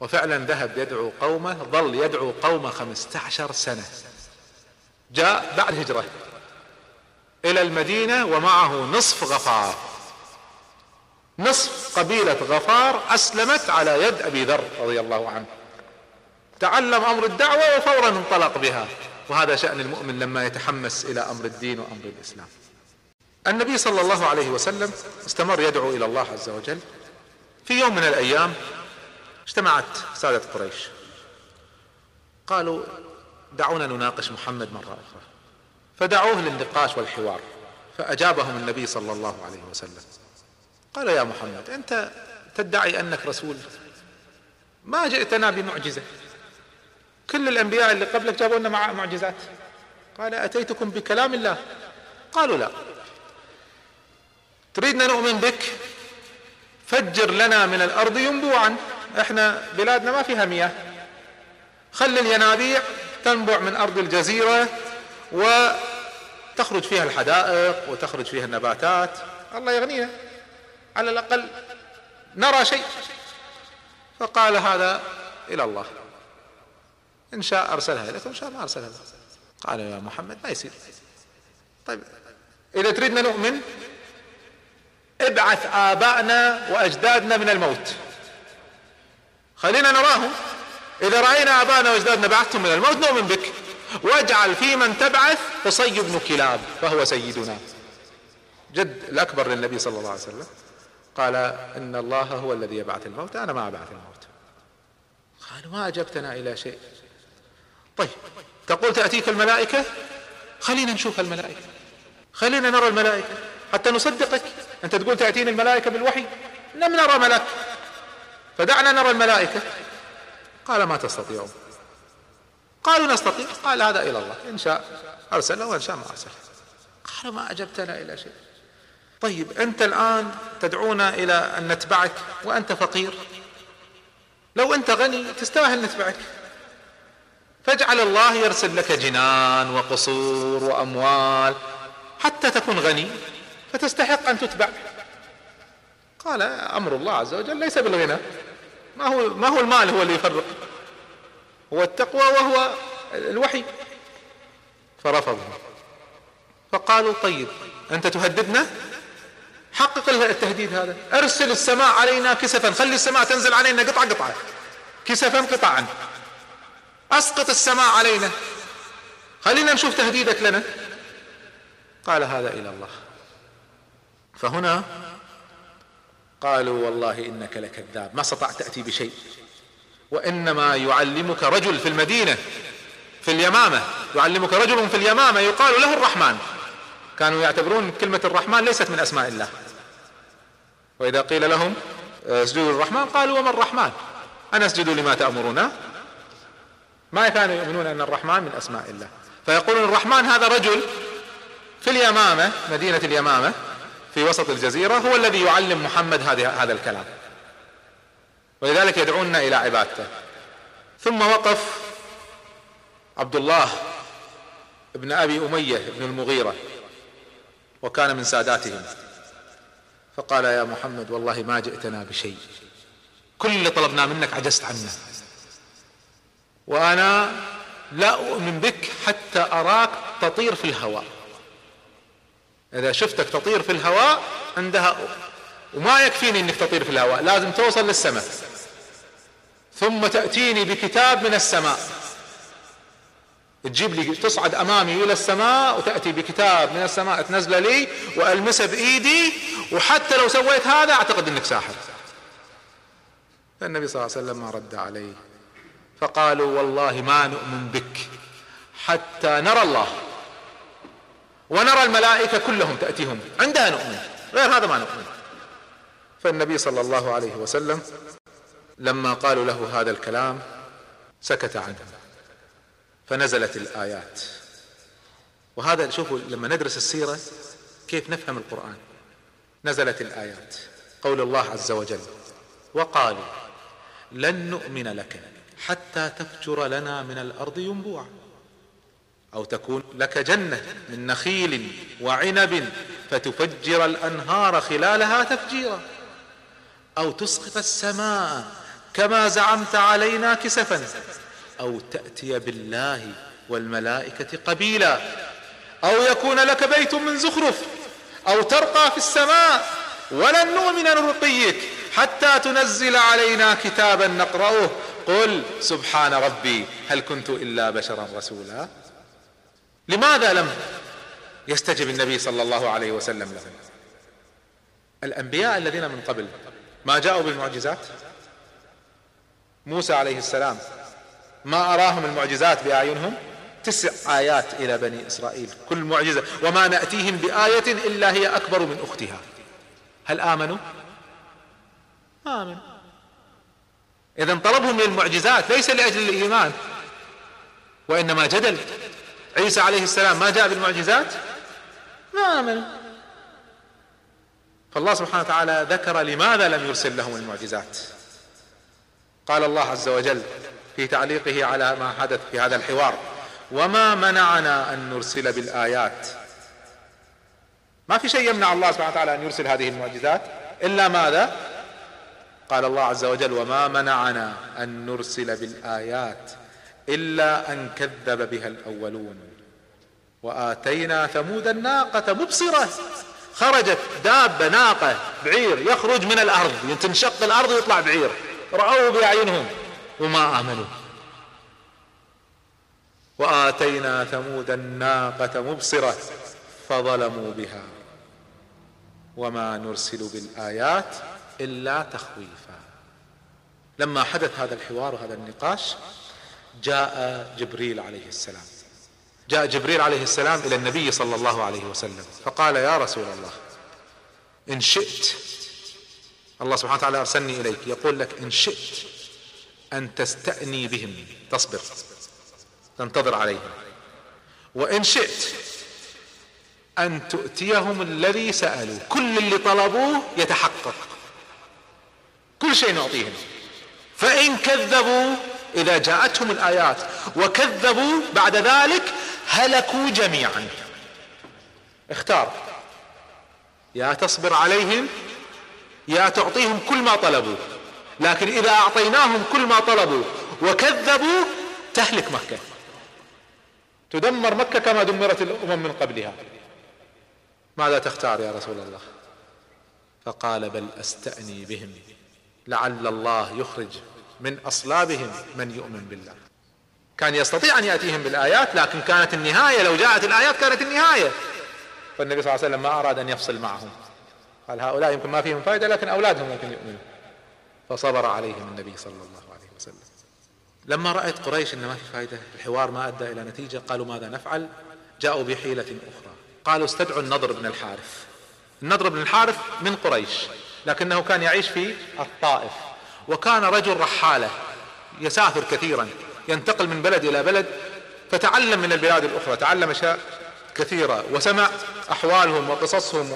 وفعلا ذهب يدعو قومه ظل يدعو قومه خمسة عشر سنة. جاء بعد هجرة إلى المدينة ومعه نصف غفار. نصف قبيلة غفار أسلمت على يد أبي ذر رضي الله عنه. تعلم أمر الدعوة وفورا انطلق بها. وهذا شأن المؤمن لما يتحمس إلى أمر الدين وأمر الإسلام. النبي صلى الله عليه وسلم استمر يدعو إلى الله عز وجل. في يوم من الأيام اجتمعت سادة قريش. قالوا دعونا نناقش محمد مرة أخرى. فدعوه للنقاش والحوار فأجابهم النبي صلى الله عليه وسلم. قال يا محمد أنت تدعي أنك رسول؟ ما جئتنا بمعجزة. كل الأنبياء اللي قبلك جابوا لنا معجزات. قال أتيتكم بكلام الله. قالوا لا. تريدنا نؤمن بك؟ فجر لنا من الأرض ينبوعا. إحنا بلادنا ما فيها مياه. خلي الينابيع تنبع من أرض الجزيرة وتخرج فيها الحدائق وتخرج فيها النباتات. الله يغنينا. على الأقل نرى شيء. فقال هذا إلى الله. إن شاء أرسلها اليكم ان شاء ما أرسلها لكم قال يا محمد ما يصير. طيب إذا تريدنا نؤمن ابعث آبائنا وأجدادنا من الموت. خلينا نراهم. إذا رأينا آبائنا وأجدادنا بعثتهم من الموت نؤمن بك. واجعل في من تبعث قصي بن كلاب فهو سيدنا. جد الأكبر للنبي صلى الله عليه وسلم. قال إن الله هو الذي يبعث الموت أنا ما أبعث الموت. قالوا ما أجبتنا إلى شيء. طيب تقول تأتيك الملائكة؟ خلينا نشوف الملائكة. خلينا نرى الملائكة. حتى نصدقك. أنت تقول تأتيني الملائكة بالوحي؟ لم نرى ملك. فدعنا نرى الملائكة. قال ما تستطيعون. قالوا نستطيع. قال هذا إلى الله. إن شاء ارسله وإن شاء ما ارسله قال ما أجبتنا إلى شيء. طيب أنت الآن تدعونا إلى أن نتبعك وأنت فقير. لو أنت غني تستاهل نتبعك. فاجعل الله يرسل لك جنان وقصور وأموال حتى تكون غني فتستحق أن تتبع. قال أمر الله عز وجل ليس بالغنى. ما هو ما هو المال هو اللي يفرق؟ هو التقوى وهو الوحي. فرفضوا فقالوا طيب أنت تهددنا؟ حقق التهديد هذا. أرسل السماء علينا كسفا. خلي السماء تنزل علينا قطعة قطعة كسفا قطعا. أسقط السماء علينا. خلينا نشوف تهديدك لنا. قال هذا إلى الله. فهنا قالوا والله إنك لكذاب ما استطعت تأتي بشيء. وإنما يعلمك رجل في المدينة في اليمامة. يعلمك رجل في اليمامة يقال له الرحمن. كانوا يعتبرون كلمة الرحمن ليست من أسماء الله. وإذا قيل لهم اسجدوا للرحمن؟ قالوا وما الرحمن؟ أنا اسجد لما تأمرنا؟ ما كانوا يؤمنون أن الرحمن من أسماء الله. فيقولون الرحمن هذا رجل في اليمامة مدينة اليمامة في وسط الجزيرة هو الذي يعلم محمد هذا الكلام. ولذلك يدعونا إلى عبادته. ثم وقف عبد الله ابن أبي أمية بن المغيرة وكان من ساداتهم. فقال يا محمد والله ما جئتنا بشيء. كل اللي طلبنا منك عجزت عنه. وأنا لا أؤمن بك حتى أراك تطير في الهواء. إذا شفتك تطير في الهواء عندها وما يكفيني إنك تطير في الهواء لازم توصل للسماء. ثم تأتيني بكتاب من السماء. تجيب لي تصعد أمامي إلى السماء وتأتي بكتاب من السماء تنزله لي والمسه بإيدي وحتى لو سويت هذا أعتقد إنك ساحر. فالنبي صلى الله عليه وسلم ما رد عليه. فقالوا والله ما نؤمن بك حتى نرى الله. ونرى الملائكة كلهم تأتيهم. عندها نؤمن غير هذا ما نؤمن. فالنبي صلى الله عليه وسلم لما قالوا له هذا الكلام سكت عنه. فنزلت الآيات. وهذا شوفوا لما ندرس السيرة كيف نفهم القرآن. نزلت الآيات. قول الله عز وجل وقالوا لن نؤمن لك حتى تفجر لنا من الأرض ينبوعا. أو تكون لك جنة من نخيل وعنب فتفجر الأنهار خلالها تفجيرا. أو تسقط السماء كما زعمت علينا كسفا. أو تأتي بالله والملائكة قبيلا. أو يكون لك بيت من زخرف. أو ترقى في السماء ولن نؤمن لرقيك حتى تنزل علينا كتابا نقرأه. قل سبحان ربي هل كنت إلا بشرا رسولا؟ لماذا لم يستجب النبي صلى الله عليه وسلم لهم الأنبياء الذين من قبل ما جاءوا بالمعجزات؟ موسى عليه السلام ما أراهم المعجزات بأعينهم؟ تسع آيات إلى بني إسرائيل كل معجزة. وما نأتيهم بآية إلا هي أكبر من أختها. هل آمنوا؟ ما آمنوا. اذا طلبهم للمعجزات ليس لأجل الإيمان وإنما جدل. عيسى عليه السلام ما جاء بالمعجزات؟ ما امنوا فالله سبحانه وتعالى ذكر لماذا لم يرسل لهم المعجزات. قال الله عز وجل في تعليقه على ما حدث في هذا الحوار وما منعنا أن نرسل بالآيات ما في شيء يمنع الله سبحانه وتعالى أن يرسل هذه المعجزات إلا ماذا؟ قال الله عز وجل وما منعنا أن نرسل بالآيات إلا أن كذب بها الأولون. وآتينا ثمود الناقة مبصرة خرجت دابة ناقة بعير يخرج من الأرض تنشق الأرض ويطلع بعير. رأوه باعينهم وما آمنوا. وآتينا ثمود الناقة مبصرة فظلموا بها. وما نرسل بالآيات إلا تخويفا. لما حدث هذا الحوار وهذا النقاش جاء جبريل عليه السلام. جاء جبريل عليه السلام إلى النبي صلى الله عليه وسلم فقال يا رسول الله إن شئت الله سبحانه وتعالى أرسلني إليك يقول لك إن شئت أن تستأني بهم تصبر تنتظر عليهم. وإن شئت أن تؤتيهم الذي سألوا. كل اللي طلبوه يتحقق. كل شيء نعطيهم. فإن كذبوا إذا جاءتهم الآيات وكذبوا بعد ذلك هلكوا جميعا. اختار. يا تصبر عليهم يا تعطيهم كل ما طلبوا. لكن إذا أعطيناهم كل ما طلبوا وكذبوا تهلك مكة. تدمر مكة كما دمرت الأمم من قبلها. ماذا تختار يا رسول الله؟ فقال بل أستأني بهم لعل الله يخرج من أصلابهم من يؤمن بالله. كان يستطيع أن يأتيهم بالآيات لكن كانت النهاية لو جاءت الآيات كانت النهاية. فالنبي صلى الله عليه وسلم ما أراد أن يفصل معهم. قال هؤلاء يمكن ما فيهم فائده لكن أولادهم ممكن يؤمنوا. فصبر عليهم النبي صلى الله عليه وسلم. لما رأت قريش إن ما في فائدة الحوار ما أدى إلى نتيجة قالوا ماذا نفعل؟ جاءوا بحيلة أخرى. قالوا استدعوا النضر بن الحارث. النضر بن الحارث من قريش لكنه كان يعيش في الطائف. وكان رجل رحالة يسافر كثيرا ينتقل من بلد إلى بلد فتعلم من البلاد الأخرى تعلم أشياء كثيرة وسمع أحوالهم وقصصهم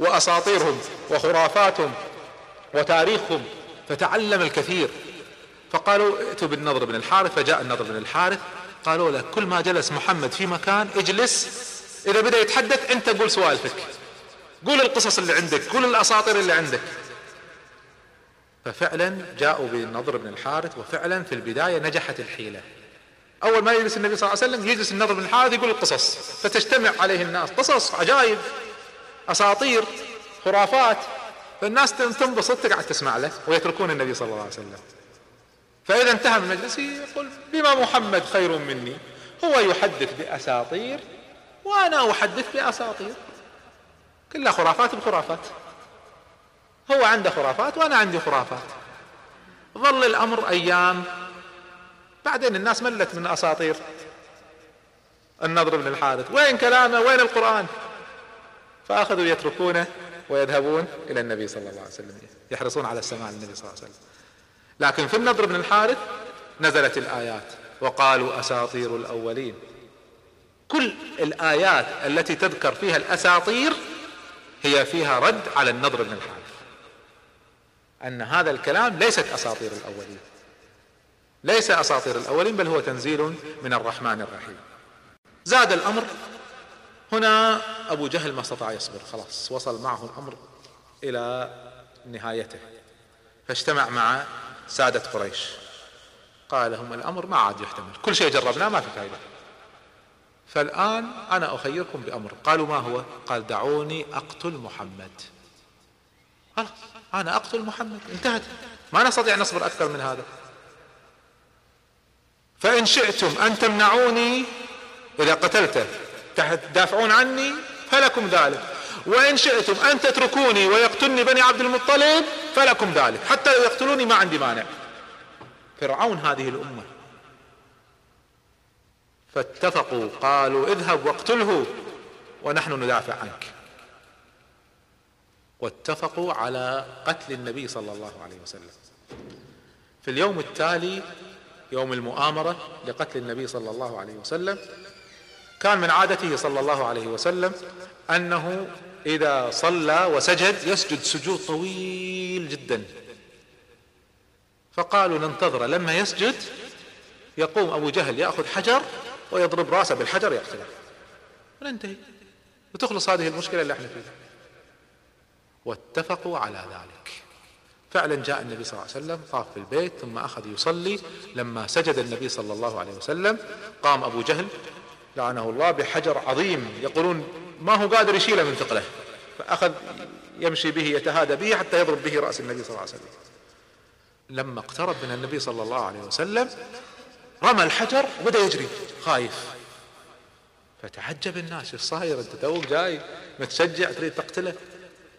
وأساطيرهم وخرافاتهم وتاريخهم فتعلم الكثير. فقالوا ائتوا بالنضر بن الحارث فجاء النضر بن الحارث قالوا له كل ما جلس محمد في مكان اجلس إذا بدأ يتحدث أنت قول سوالفك. قول القصص اللي عندك قول الأساطير اللي عندك. ففعلا جاءوا بالنضر بن الحارث وفعلا في البداية نجحت الحيلة. أول ما يجلس النبي صلى الله عليه وسلم يجلس النضر بن الحارث يقول القصص. فتجتمع عليه الناس قصص عجائب أساطير خرافات. فالناس تنبسط تقعد تسمع له ويتركون النبي صلى الله عليه وسلم. فإذا انتهى من المجلس يقول بما محمد خير مني هو يحدث بأساطير وأنا أحدث بأساطير. كلها خرافات بخرافات. هو عنده خرافات وأنا عندي خرافات. ظل الأمر أيام. بعدين الناس ملت من أساطير. النضر بن الحارث. وين كلامه؟ وين القرآن؟ فأخذوا يتركونه ويذهبون إلى النبي صلى الله عليه وسلم. يحرصون على السماع للنبي صلى الله عليه وسلم. لكن في النضر بن الحارث نزلت الآيات. وقالوا أساطير الأولين. كل الآيات التي تذكر فيها الأساطير هي فيها رد على النضر بن الحارث. أن هذا الكلام ليست أساطير الأولين. ليس أساطير الأولين بل هو تنزيل من الرحمن الرحيم. زاد الأمر. هنا أبو جهل ما استطاع يصبر. خلاص وصل معه الأمر إلى نهايته. فاجتمع مع سادة قريش. قال لهم الأمر ما عاد يحتمل. كل شيء جربناه ما في فائدة فالآن أنا أخيركم بأمر. قالوا ما هو؟ قال دعوني أقتل محمد. خلاص أنا أقتل محمد. انتهت. ما نستطيع نصبر أكثر من هذا. فإن شئتم أن تمنعوني إذا قتلته. تدافعون عني؟ فلكم ذلك. وإن شئتم أن تتركوني ويقتلني بني عبد المطلب؟ فلكم ذلك. حتى لو يقتلوني ما عندي مانع. فرعون هذه الأمة. فاتفقوا قالوا اذهب واقتله ونحن ندافع عنك. واتفقوا على قتل النبي صلى الله عليه وسلم. في اليوم التالي يوم المؤامرة لقتل النبي صلى الله عليه وسلم كان من عادته صلى الله عليه وسلم أنه إذا صلى وسجد يسجد سجود طويل جدا. فقالوا ننتظر لما يسجد يقوم أبو جهل يأخذ حجر ويضرب راسه بالحجر يقتله وننتهي. وتخلص هذه المشكلة اللي إحنا فيها. واتفقوا على ذلك. فعلا جاء النبي صلى الله عليه وسلم طاف في البيت ثم أخذ يصلي. لما سجد النبي صلى الله عليه وسلم قام أبو جهل لعنه الله بحجر عظيم. يقولون ما هو قادر يشيله من ثقله. فأخذ يمشي به يتهادى به حتى يضرب به رأس النبي صلى الله عليه وسلم. لما اقترب من النبي صلى الله عليه وسلم رمى الحجر وبدأ يجري. خايف. فتعجب الناس. إيش صاير؟ أنت توك جاي متشجع تريد تقتله.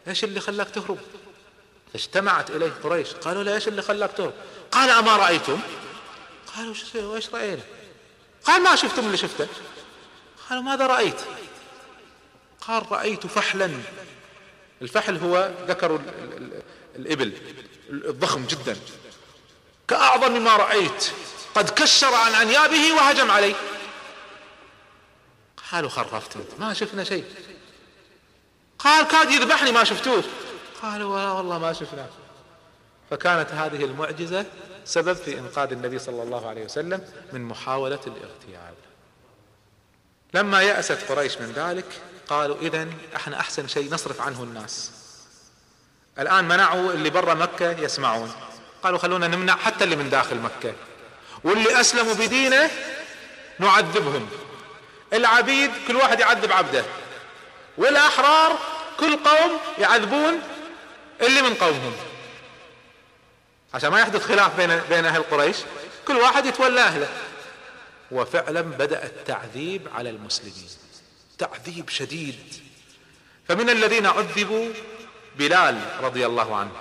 إيش اللي خلاك تهرب؟ فاجتمعت إليه قريش. قالوا له إيش اللي خلاك تهرب؟ قال أما رأيتم؟ قالوا إيش رأينا؟ قال ما شفتم اللي شفته. قالوا ماذا رأيت؟ قال رأيت فحلا. الفحل هو ذكر الإبل. الضخم جدا. كأعظم ما رأيت. قد كشر عن أنيابه وهجم علي قالوا خرفت أنت ما شفنا شيء. قال كاد يذبحني ما شفتوه. قالوا والله ما شفناه. فكانت هذه المعجزة سبب في إنقاذ النبي صلى الله عليه وسلم من محاولة الاغتيال. لما يأست قريش من ذلك قالوا إذا إحنا أحسن شيء نصرف عنه الناس. الآن منعوا اللي برا مكة يسمعون. قالوا خلونا نمنع حتى اللي من داخل مكة. واللي أسلموا بدينه نعذبهم. العبيد كل واحد يعذب عبده. والأحرار كل قوم يعذبون اللي من قومهم. عشان ما يحدث خلاف بين بين أهل قريش كل واحد يتولى أهله. وفعلا بدأ التعذيب على المسلمين. تعذيب شديد. فمن الذين عذبوا بلال رضي الله عنه.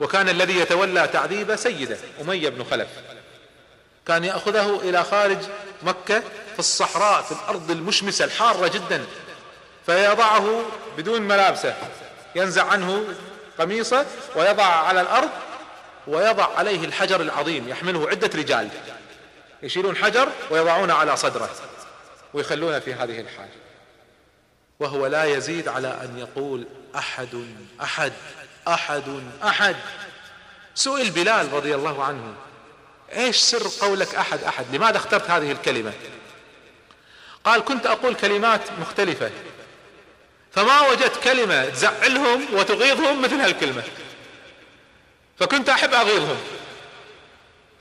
وكان الذي يتولى تعذيب سيده أمية بن خلف. كان يأخذه إلى خارج مكة في الصحراء في الأرض المشمسة الحارة جدا. فيضعه بدون ملابسه. ينزع عنه قميصه ويضع على الأرض ويضع عليه الحجر العظيم يحمله عدة رجال. يشيلون حجر ويضعونه على صدره ويخلونه في هذه الحال. وهو لا يزيد على أن يقول أحد أحد أحد أحد. سئل بلال رضي الله عنه. إيش سر قولك أحد أحد؟ لماذا اخترت هذه الكلمة؟ قال كنت أقول كلمات مختلفة. فما وجدت كلمة تزعلهم وتغيظهم مثل هالكلمة. فكنت أحب أغيظهم.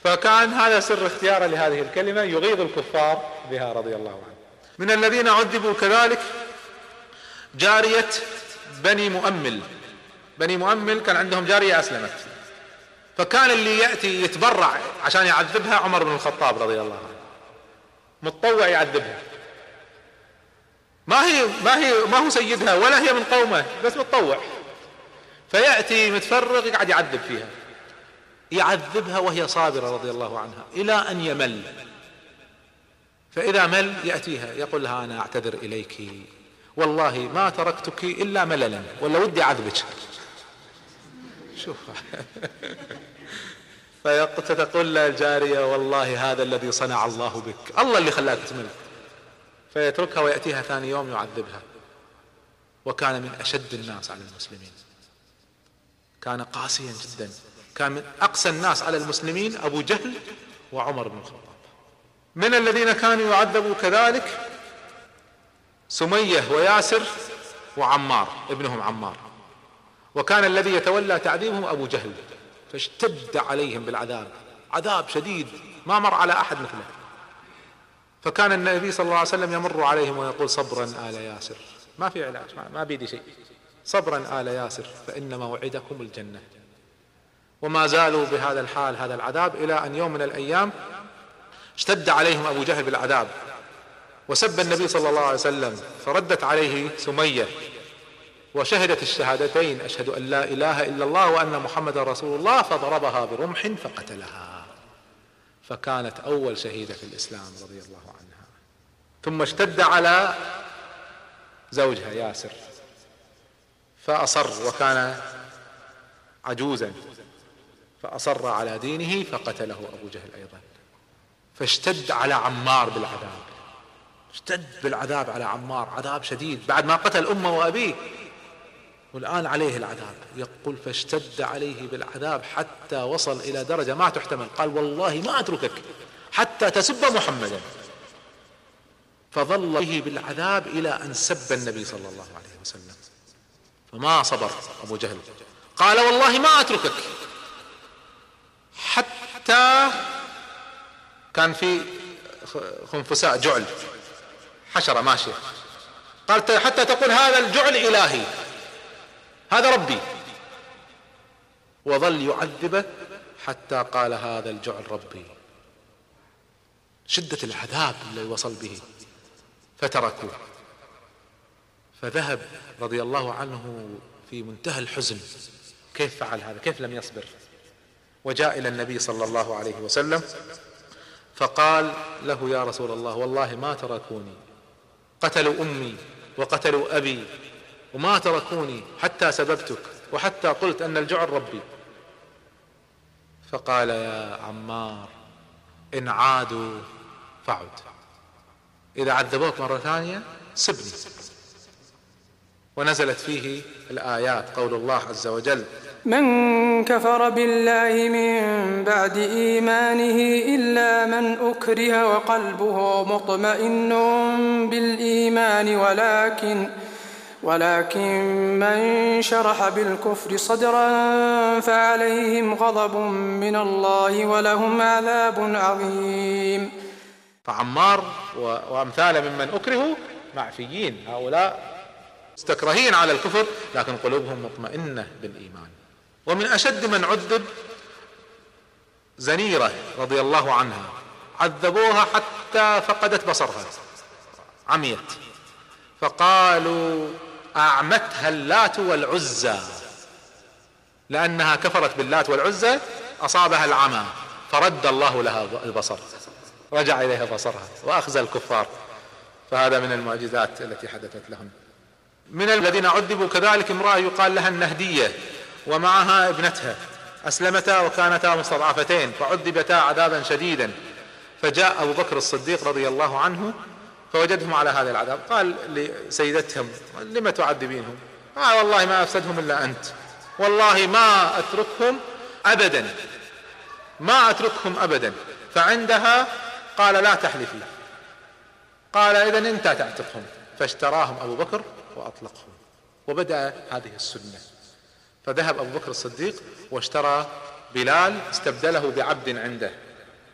فكان هذا سر اختياره لهذه الكلمة يغيظ الكفار بها رضي الله عنه من الذين عذبوا كذلك جارية بني مؤمل. بني مؤمل كان عندهم جارية أسلمت. فكان اللي يأتي يتبرع عشان يعذبها عمر بن الخطاب رضي الله عنه. متطوع يعذبها. ما هي ما هي ما هو سيدها ولا هي من قومه بس متطوع. فيأتي متفرغ يقعد يعذب فيها. يعذبها وهي صابرة رضي الله عنها إلى أن يمل. فإذا مل يأتيها يقول لها أنا أعتذر إليك. والله ما تركتك إلا مللا ولا ودي عذبك شوف. فتقول له الجارية والله هذا الذي صنع الله بك. الله اللي خلاك تمل فيتركها ويأتيها ثاني يوم يعذبها. وكان من أشد الناس على المسلمين. كان قاسيا جدا. كان من أقسى الناس على المسلمين أبو جهل وعمر بن الخطاب. من الذين كانوا يعذبوا كذلك؟ سمية وياسر وعمار ابنهم عمار. وكان الذي يتولى تعذيبهم أبو جهل. فاشتد عليهم بالعذاب. عذاب شديد ما مر على أحد مثله. فكان النبي صلى الله عليه وسلم يمر عليهم ويقول صبرا آل ياسر. ما في علاج ما بيدي شيء. صبرا آل ياسر فإن موعدكم الجنة. وما زالوا بهذا الحال هذا العذاب إلى أن يوم من الأيام اشتد عليهم أبو جهل بالعذاب. وسب النبي صلى الله عليه وسلم فردت عليه سمية. وشهدت الشهادتين أشهد أن لا إله إلا الله وأن محمد رسول الله فضربها برمح فقتلها. فكانت أول شهيدة في الإسلام رضي الله عنها. ثم اشتد على زوجها ياسر. فأصر وكان عجوزا. فأصر على دينه فقتله أبو جهل أيضا. فاشتد على عمار بالعذاب. اشتد بالعذاب على عمار. عذاب شديد. بعد ما قتل أمه وأبيه. والآن عليه العذاب. يقول فاشتد عليه بالعذاب حتى وصل إلى درجة ما تحتمل. قال والله ما أتركك حتى تسب محمدا. فظل به بالعذاب إلى أن سب النبي صلى الله عليه وسلم. فما صبر أبو جهل. قال والله ما أتركك. حتى كان في خنفساء جعل. حشرة ماشية قال حتى تقول هذا الجعل إلهي. هذا ربي. وظل يعذبه حتى قال هذا الجعل ربي. شدة العذاب الذي وصل به. فتركوه. فذهب رضي الله عنه في منتهى الحزن. كيف فعل هذا؟ كيف لم يصبر؟ وجاء إلى النبي صلى الله عليه وسلم فقال له يا رسول الله والله ما تركوني. قتلوا أمي وقتلوا أبي وما تركوني حتى سببتك وحتى قلت أن الجعل ربي. فقال يا عمار إن عادوا فعد. إذا عذبوك مرة ثانية سبني. ونزلت فيه الآيات قول الله عز وجل من كفر بالله من بعد إيمانه إلا من أكره وقلبه مطمئن بالإيمان ولكن ولكن من شرح بالكفر صدرا فعليهم غضب من الله ولهم عذاب عظيم. فعمار وأمثال ممن أكرهوا معفيين هؤلاء مستكرهين على الكفر لكن قلوبهم مطمئنة بالإيمان. ومن أشد من عذب زنيرة رضي الله عنها عذبوها حتى فقدت بصرها عميت. فقالوا أعمتها اللات والعزى. لأنها كفرت باللات والعزى أصابها العمى فرد الله لها البصر. رجع إليها بصرها وأخزى الكفار. فهذا من المعجزات التي حدثت لهم. من الذين عذبوا كذلك امرأة يقال لها النهدية ومعها ابنتها. أسلمتا وكانتا مستضعفتين فعذبتا عذابا شديدا. فجاء أبو بكر الصديق رضي الله عنه فوجدهم على هذا العذاب. قال لسيدتهم لم تعذبينهم؟ قال والله ما أفسدهم إلا أنت. والله ما أتركهم أبدا. ما أتركهم أبدا. فعندها قال لا تحلفي. قال إذا أنت تعتقهم. فاشتراهم أبو بكر وأطلقهم. وبدأ هذه السنة. فذهب أبو بكر الصديق واشترى بلال استبدله بعبد عنده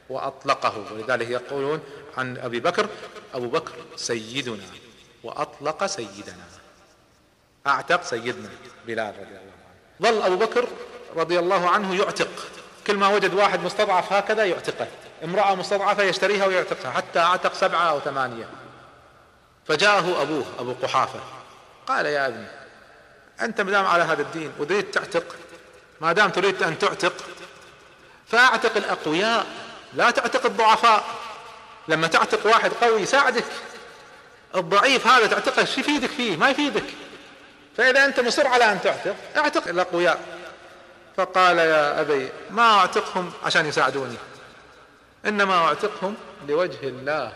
وأطلقه. ولذلك يقولون عن أبي بكر أبو بكر سيدنا وأطلق سيدنا. أعتق سيدنا بلال رضي الله عنه. ظل أبو بكر رضي الله عنه يعتق. كل ما وجد واحد مستضعف هكذا يعتقه. امرأة مستضعفة يشتريها ويعتقها. حتى أعتق سبعة أو ثمانية. فجاءه أبوه أبو قحافة. قال يا أبني أنت مدام على هذا الدين وتريد تعتق. ما دام تريد أن تعتق فأعتق الأقوياء. لا تعتق الضعفاء. لما تعتق واحد قوي يساعدك الضعيف هذا تعتقه شو يفيدك فيه؟ ما يفيدك. فإذا أنت مصر على أن تعتق اعتق الأقوياء. فقال يا أبي ما أعتقهم عشان يساعدوني. إنما أعتقهم لوجه الله.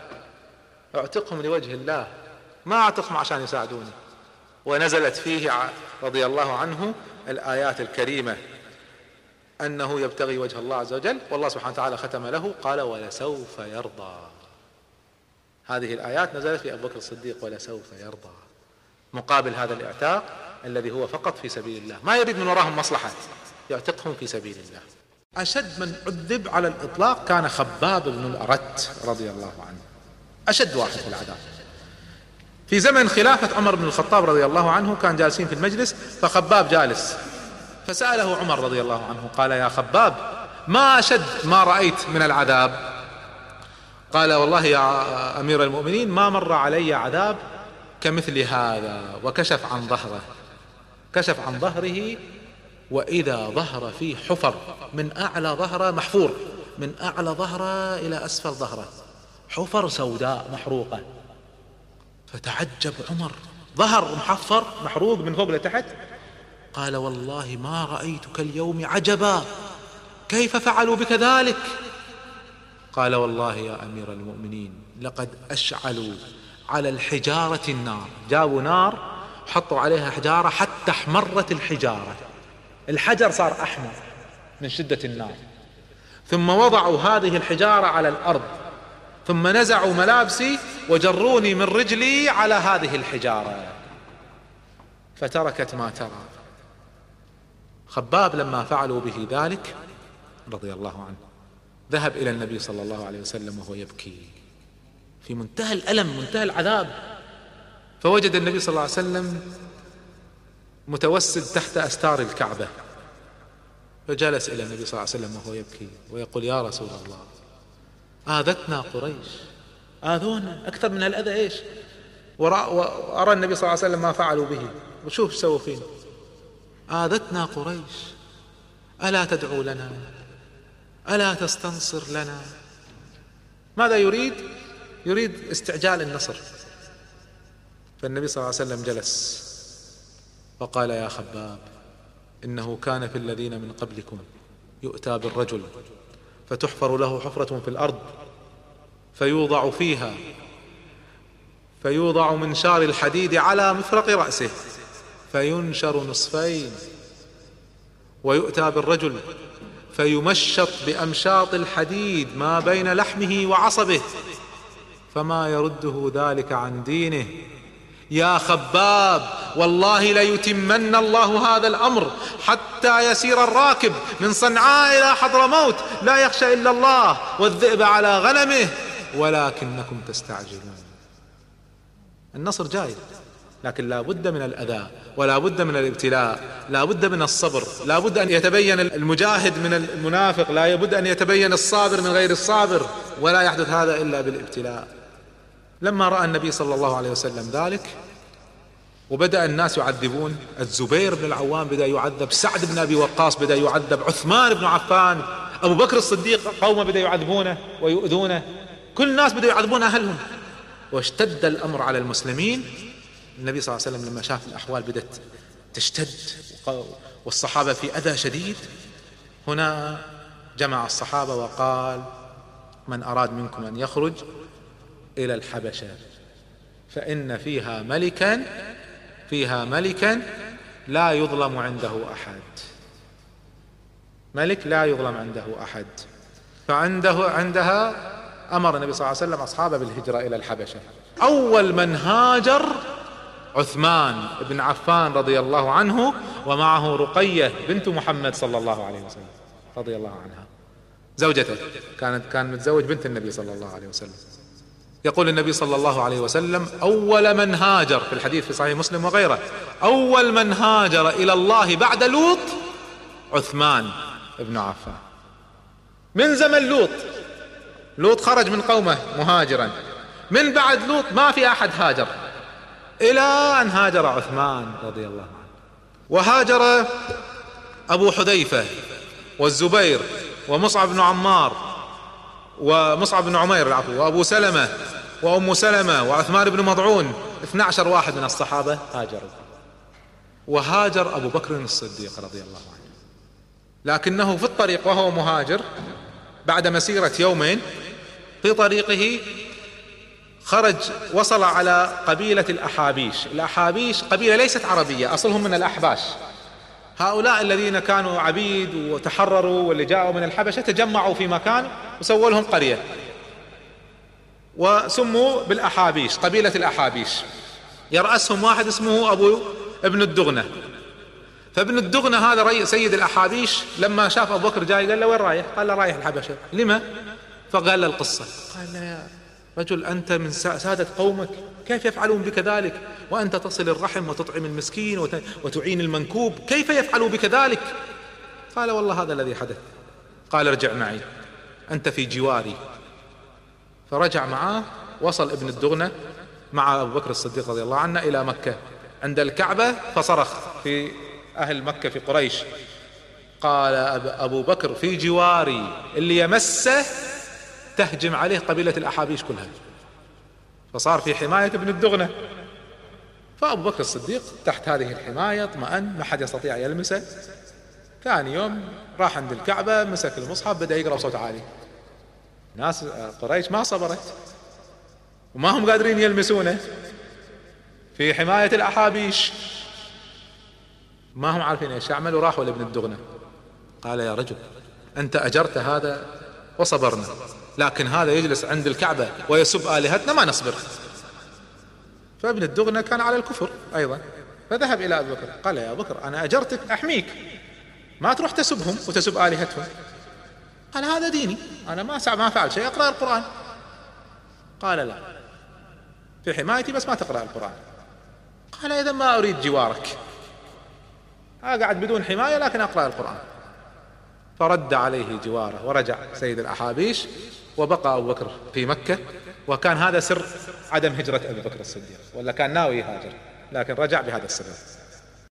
أعتقهم لوجه الله. ما أعتقهم عشان يساعدوني. ونزلت فيه رضي الله عنه الآيات الكريمة. أنه يبتغي وجه الله عز وجل والله سبحانه وتعالى ختم له قال ولسوف يرضى. هذه الآيات نزلت في أبو بكر الصديق ولسوف يرضى. مقابل هذا الإعتاق الذي هو فقط في سبيل الله. ما يريد من وراهم مصلحة يعتقهم في سبيل الله. أشد من عذب على الإطلاق كان خباب بن الأرت رضي الله عنه. أشد واحد في العذاب. في زمن خلافة عمر بن الخطاب رضي الله عنه كان جالسين في المجلس فخباب جالس. فسأله عمر رضي الله عنه قال يا خباب ما أشد ما رأيت من العذاب؟ قال والله يا أمير المؤمنين ما مر علي عذاب كمثل هذا وكشف عن ظهره. كشف عن ظهره وإذا ظهر فيه حفر. من أعلى ظهره محفور. من أعلى ظهره إلى أسفل ظهره. حفر سوداء محروقة. فتعجب عمر. ظهر محفر محروق من فوق لتحت. قال والله ما رأيتك اليوم عجبا. كيف فعلوا بك ذلك؟ قال والله يا أمير المؤمنين لقد أشعلوا على الحجارة النار. جابوا نار حطوا عليها حجارة حتى احمرت الحجارة. الحجر صار أحمر من شدة النار. ثم وضعوا هذه الحجارة على الأرض. ثم نزعوا ملابسي وجروني من رجلي على هذه الحجارة. فتركت ما ترى. خباب لما فعلوا به ذلك رضي الله عنه. ذهب إلى النبي صلى الله عليه وسلم وهو يبكي. في منتهى الألم منتهى العذاب. فوجد النبي صلى الله عليه وسلم متوسد تحت أستار الكعبة. فجلس إلى النبي صلى الله عليه وسلم وهو يبكي ويقول يا رسول الله آذتنا قريش. آذونا أكثر من الأذى إيش؟ وأرى النبي صلى الله عليه وسلم ما فعلوا به. وشوف سووا فينا آذتنا قريش. ألا تدعو لنا ألا تستنصر لنا؟ ماذا يريد؟ يريد استعجال النصر. فالنبي صلى الله عليه وسلم جلس وقال يا خباب إنه كان في الذين من قبلكم يؤتى بالرجل فتحفر له حفرة في الأرض فيوضع فيها فيوضع منشار الحديد على مفرق رأسه فينشر نصفين ويؤتى بالرجل فيمشط بأمشاط الحديد ما بين لحمه وعصبه فما يرده ذلك عن دينه. يا خباب والله ليتمن الله هذا الأمر حتى يسير الراكب من صنعاء إلى حضرموت. لا يخشى إلا الله والذئب على غنمه ولكنكم تستعجلون. النصر جاي. لكن لا بد من الأذى ولا بد من الابتلاء لا بد من الصبر لا بد أن يتبين المجاهد من المنافق لا بد أن يتبين الصابر من غير الصابر ولا يحدث هذا إلا بالابتلاء. لما رأى النبي صلى الله عليه وسلم ذلك وبدأ الناس يعذبون الزبير بن العوام بدأ يعذب سعد بن أبي وقاص بدأ يعذب عثمان بن عفان أبو بكر الصديق قومه بدأ يعذبونه ويؤذونه كل الناس بدأوا يعذبون أهلهم. واشتد الأمر على المسلمين النبي صلى الله عليه وسلم لما شاف الأحوال بدأت تشتد والصحابة في أذى شديد هنا جمع الصحابة وقال من أراد منكم أن يخرج إلى الحبشة فإن فيها ملكا فيها ملكا لا يظلم عنده أحد. ملك لا يظلم عنده أحد. فعنده عندها أمر النبي صلى الله عليه وسلم أصحابه بالهجرة إلى الحبشة. أول من هاجر عثمان بن عفان رضي الله عنه ومعه رقية بنت محمد صلى الله عليه وسلم رضي الله عنها. زوجته كانت كان متزوج بنت النبي صلى الله عليه وسلم. يقول النبي صلى الله عليه وسلم أول من هاجر في الحديث في صحيح مسلم وغيره أول من هاجر إلى الله بعد لوط عثمان بن عفان. من زمن لوط؟ لوط خرج من قومه مهاجرا. من بعد لوط ما في أحد هاجر. إلى أن هاجر عثمان رضي الله عنه. وهاجر أبو حذيفة والزبير ومصعب بن عمار ومصعب بن عمير العفو وأبو سلمة وأم سلمة وعثمان بن مضعون 12 واحد من الصحابة هاجروا. وهاجر أبو بكر الصديق رضي الله عنه. لكنه في الطريق وهو مهاجر بعد مسيرة يومين في طريقه خرج وصل على قبيلة الأحابيش. الأحابيش قبيلة ليست عربية أصلهم من الأحباش. هؤلاء الذين كانوا عبيد وتحرروا واللي جاءوا من الحبشة تجمعوا في مكان وسووا لهم قرية. وسموا بالأحابيش قبيلة الأحابيش. يرأسهم واحد اسمه أبو ابن الدغنة. فابن الدغنة هذا ري سيد الأحابيش لما شاف أبو بكر جاي قال له وين رايح؟ قال له رايح الحبشة. لما؟ فقال له القصة. قال له يا رجل أنت من سادة قومك كيف يفعلون بك ذلك؟ وأنت تصل الرحم وتطعم المسكين وتعين المنكوب كيف يفعلوا بك ذلك؟ قال والله هذا الذي حدث. قال ارجع معي. أنت في جواري. فرجع معاه وصل ابن الدغنة مع أبو بكر الصديق رضي الله عنه إلى مكة. عند الكعبة فصرخ في أهل مكة في قريش. قال أبو بكر في جواري اللي يمسه تهجم عليه قبيلة الأحابيش كلها. فصار في حماية ابن الدغنة. فأبو بكر الصديق تحت هذه الحماية اطمأن ما حد يستطيع يلمسه. ثاني يوم راح عند الكعبة مسك المصحف بدأ يقرأ بصوت عالي. ناس قريش ما صبرت. وما هم قادرين يلمسونه. في حماية الأحابيش. ما هم عارفين إيش يعمل وراحوا لابن الدغنة. قال يا رجل أنت أجرت هذا وصبرنا. لكن هذا يجلس عند الكعبة ويسب آلهتنا ما نصبر. فابن الدغنة كان على الكفر أيضا. فذهب إلى أبي بكر. قال يا بكر أنا أجرتك أحميك. ما تروح تسبهم وتسب آلهتهم. قال هذا ديني. أنا ما ما فعل شيء أقرأ القرآن. قال لا. في حمايتي بس ما تقرأ القرآن. قال إذا ما أريد جوارك. أقعد بدون حماية لكن أقرأ القرآن. فرد عليه جواره ورجع سيد الأحابيش وبقى أبو بكر في مكة. وكان هذا سر عدم هجرة أبي بكر الصديق ولا كان ناوي يهاجر لكن رجع بهذا السبب.